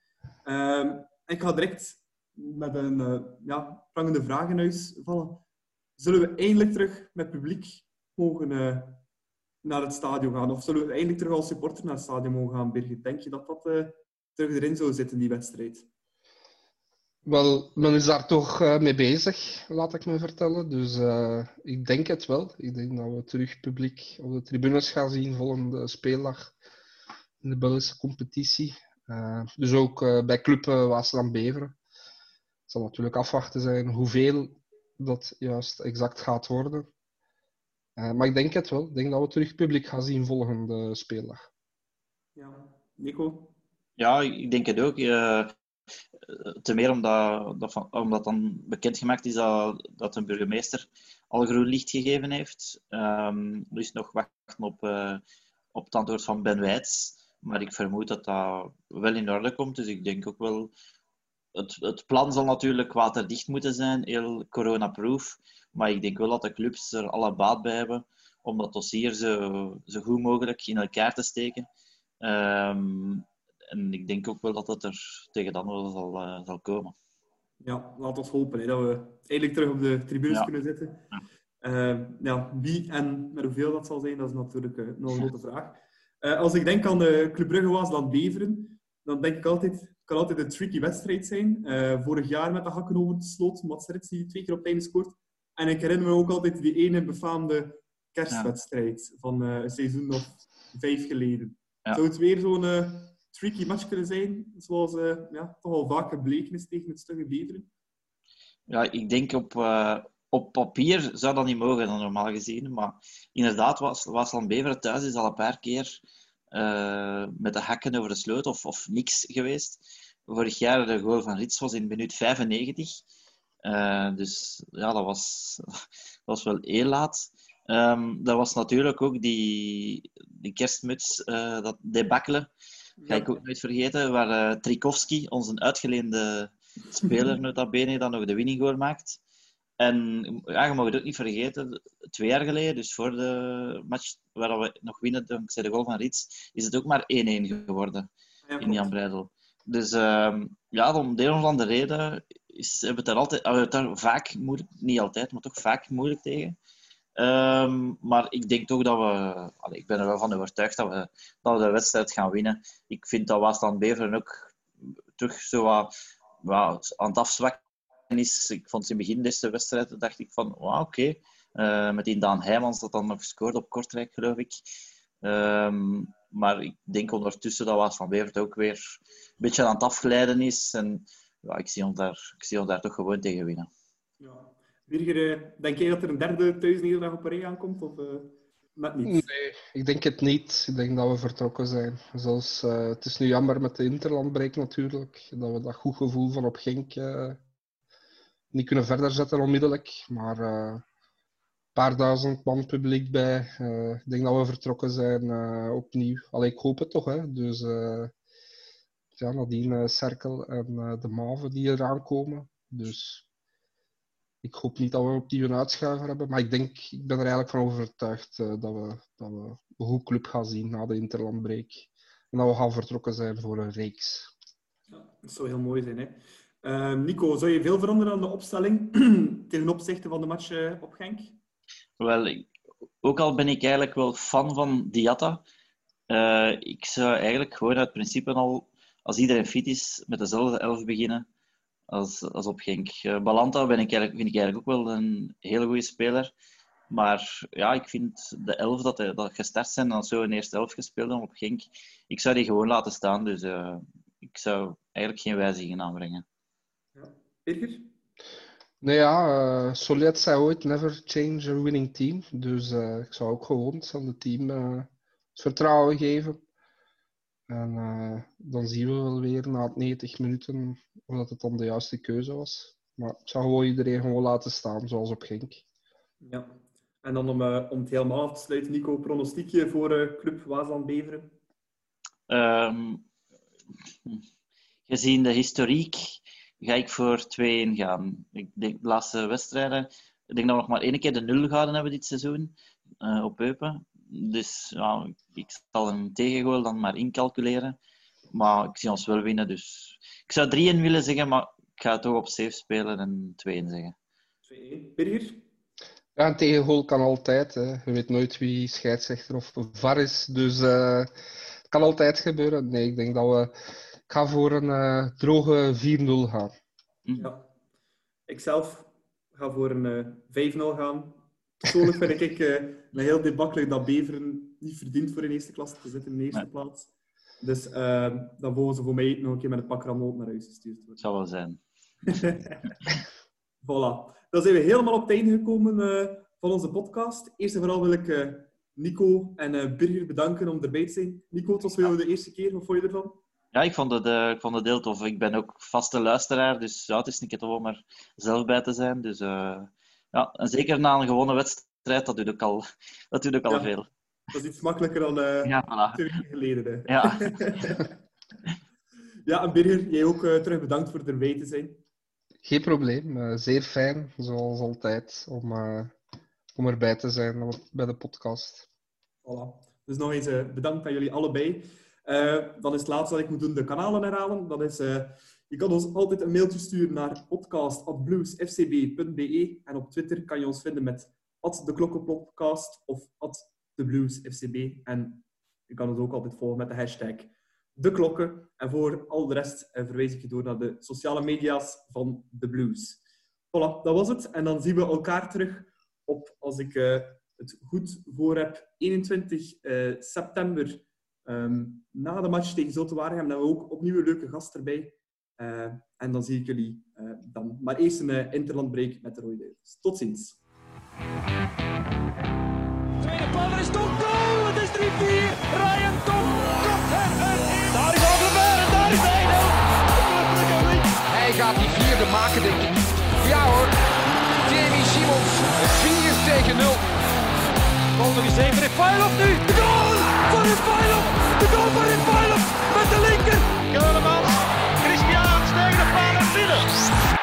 Ehm, ik ga direct met een ja, prangende vraag in huis vallen. Zullen we eindelijk terug met publiek mogen naar het stadion gaan? Of zullen we eindelijk terug als supporter naar het stadion mogen gaan, Birgit? Denk je dat dat eh, terug erin zou zitten, die wedstrijd? Wel, men is daar toch eh, mee bezig, laat ik me vertellen. Dus eh, ik denk het wel. Ik denk dat we terug publiek op de tribunes gaan zien volgende speeldag in de Belgische competitie. Dus ook bij Club uh, Waasland-Beveren. Het zal natuurlijk afwachten zijn hoeveel dat juist exact gaat worden. Eh, maar ik denk het wel. Ik denk dat we terug publiek gaan zien volgende speeldag. Ja. Nico? Ja, ik denk het ook. Uh, te meer omdat, dat omdat dan bekendgemaakt is dat, dat een burgemeester al groen licht gegeven heeft. Um, dus nog wachten op, uh, op het antwoord van Ben Wijts. Maar ik vermoed dat dat wel in orde komt. Dus ik denk ook wel... Het, het plan zal natuurlijk waterdicht moeten zijn, heel corona-proof. Maar ik denk wel dat de clubs er alle baat bij hebben om dat dossier zo, zo goed mogelijk in elkaar te steken. Um, en ik denk ook wel dat het er tegen dan wel zal, uh, zal komen. Ja, laten we hopen hè, dat we eindelijk terug op de tribunes Ja. kunnen zitten. Uh, ja, wie en met hoeveel dat zal zijn, dat is natuurlijk uh, nog een grote vraag. Uh, als ik denk aan de Club Brugge was dan Beveren, dan denk ik altijd, kan altijd een tricky wedstrijd zijn. Uh, vorig jaar met de hakken over de sloot, Mats Rits die twee keer op einde scoort. En ik herinner me ook altijd die ene befaamde kerstwedstrijd ja. van uh, een seizoen of vijf geleden. Ja. Zou het weer zo'n uh, tricky match kunnen zijn, zoals ja, toch al vaak gebleken is tegen het stugge Beveren? Ja, ik denk op, op papier zou dat niet mogen, dan normaal gezien. Maar inderdaad, was, Waasland Beveren thuis is al een paar keer uh, met de hakken over de sloot of, of niks geweest. Vorig jaar de goal van Rits was in minuut 95. Uh, dus ja, dat was, dat was wel heel laat. Um, dat was natuurlijk ook die, die kerstmuts, uh, dat debakkelen. Ga ik ook nooit vergeten, waar Trikowski, onze uitgeleende speler, nota bene, dan nog de winning goal maakt. En ja, je mag het ook niet vergeten, twee jaar geleden, dus voor de match waar we nog winnen dankzij de goal van Rits, is het ook maar 1-1 geworden Ja, in Jan Breidel. Dus uh, ja, om de een of andere reden is, hebben we het daar altijd, hebben het daar vaak moeilijk, niet altijd, maar toch vaak moeilijk tegen. Um, maar ik denk toch dat we, allee, ik ben er wel van overtuigd dat we, dat we de wedstrijd gaan winnen. Ik vind dat Waasland Beveren ook terug zo wat, wat aan het afzwakken is. Ik vond in het begin deze wedstrijd, dacht ik van, wow, oké. Okay. Uh, met die Daan Heijmans dat dan nog gescoord op Kortrijk, geloof ik. Um, maar ik denk ondertussen dat Waasland Beveren ook weer een beetje aan het afglijden is. En ja, ik, zie ons daar, ik zie ons daar toch gewoon tegen winnen. Ja. Birger, denk jij dat er een derde thuisnederlaag op een rij aankomt? Of uh, net niet? Nee, ik denk het niet. Ik denk dat we vertrokken zijn. Zoals, uh, het is nu jammer met de interlandbreek natuurlijk. Dat we dat goed gevoel van op Genk uh, niet kunnen verder zetten onmiddellijk. Maar een paar duizend man publiek bij. ik denk dat we vertrokken zijn opnieuw. Allee, ik hoop het toch. Hè? Dus ja, nadien Cerkel en de Maven die eraan komen. Dus ik hoop niet dat we opnieuw een uitschuiver hebben, maar ik denk, ik ben er eigenlijk van overtuigd dat, we, dat we een goed club gaan zien na de interlandbreak. En dat we gaan vertrokken zijn voor een reeks. Ja, dat zou heel mooi zijn. Hè? Uh, Nico, zou je veel veranderen aan de opstelling ten opzichte van de match uh, op Genk? Wel, ook al ben ik eigenlijk wel fan van Diatta, eh, ik zou eigenlijk gewoon uit principe al, als iedereen fit is, met dezelfde elf beginnen als, als op Genk. Eh, Balanta ben ik eigenlijk, vind ik eigenlijk ook wel een hele goede speler. Maar ja, ik vind de elf dat, dat gestart zijn, dan zo een eerste elf gespeeld op Genk, ik zou die gewoon laten staan. Dus eh, ik zou eigenlijk geen wijzigingen aanbrengen. Ja. Birger? Nou ja, eh Solet zei ooit never change a winning team. Dus eh, ik zou ook gewoon hetzelfde team eh, het vertrouwen geven. En eh, dan zien we wel weer na het 90 minuten of dat het dan de juiste keuze was. Maar ik zou gewoon iedereen gewoon laten staan, zoals op Genk. Ja. En dan om, eh, om het helemaal af te sluiten, Nico, pronostiekje voor eh, Club Waasland Beveren? Ehm, gezien de historiek ga ik voor 2-1 gaan. Ik denk de laatste wedstrijden. Ik denk dat we nog maar één keer de nul gehouden hebben dit seizoen eh, op Eupen. Dus ja, ik zal een tegengoal dan maar incalculeren. Maar ik zie ons wel winnen. Dus ik zou 3-1 willen zeggen, maar ik ga toch op safe spelen en 2-1 zeggen. 2-1. Birger? Ja, een tegengoal kan altijd. Hè. Je weet nooit wie scheidsrechter of VAR is. Dus eh, het kan altijd gebeuren. Nee, ik denk dat we... Ik ga voor een eh, droge 4-0 gaan. Ja. Ik zelf ga voor een eh 5-0 gaan. Persoonlijk vind ik eh, een heel debakkelijk dat Beveren niet verdient voor in eerste klasse te zitten in de eerste Nee. plaats. Dus dan mogen ze voor mij nog een keer met een pak ramel naar huis gestuurd worden. Het zal wel zijn. Voilà. Dan zijn we helemaal op het einde gekomen eh, van onze podcast. Eerst en vooral wil ik eh, Nico en eh, Birger bedanken om erbij te zijn. Nico, het was voor jou de eerste keer. Wat vond je ervan? Ja, ik vond het, eh, ik vond het heel tof. Ik ben ook vaste luisteraar, dus ja, het is keer tof om er zelf bij te zijn. Dus eh, ja, en zeker na een gewonnen wedstrijd, dat doet ook al, dat doet ook al Ja. veel. Dat is iets makkelijker dan eh Ja, voilà. twee weken geleden. Hè. Ja. Ja, en Birger, jij ook eh, terug bedankt voor erbij te zijn. Geen probleem. zeer fijn, zoals altijd, om, eh, om erbij te zijn bij de podcast. Voilà. Dus nog eens eh, bedankt aan jullie allebei. Eh, dan is het laatste wat ik moet doen, de kanalen herhalen. Dat is, eh, je kan ons altijd een mailtje sturen naar podcast.bluesfcb.be en op Twitter kan je ons vinden met @deklokkenpodcast of @thebluesfcb. En je kan ons ook altijd volgen met de hashtag de klokken. En voor al de rest eh, verwijs ik je door naar de sociale media's van de Blues. Voilà, dat was het. En dan zien we elkaar terug op, als ik het goed voor heb, 21 eh, september. Ehm, na de match tegen Zulte Waregem hebben we ook opnieuw een leuke gast erbij. Eh, en dan zie ik jullie eh, dan. Maar eerst een interlandbreak met de Rode Duivels. Tot ziens. Tweede paal, er is toch goal! Het is 3-4. Ryan Tom komt er. Daar is Algever en daar is Eino. Hij gaat die vierde maken, denk ik. Ja hoor. Jamie Simons. 4 tegen 0. Bal nog eens even. Refailov nu. De goal van Rafailov. De goal voor in pijlop met de linker. Helemaal. Christian, stijgende paal en binnen.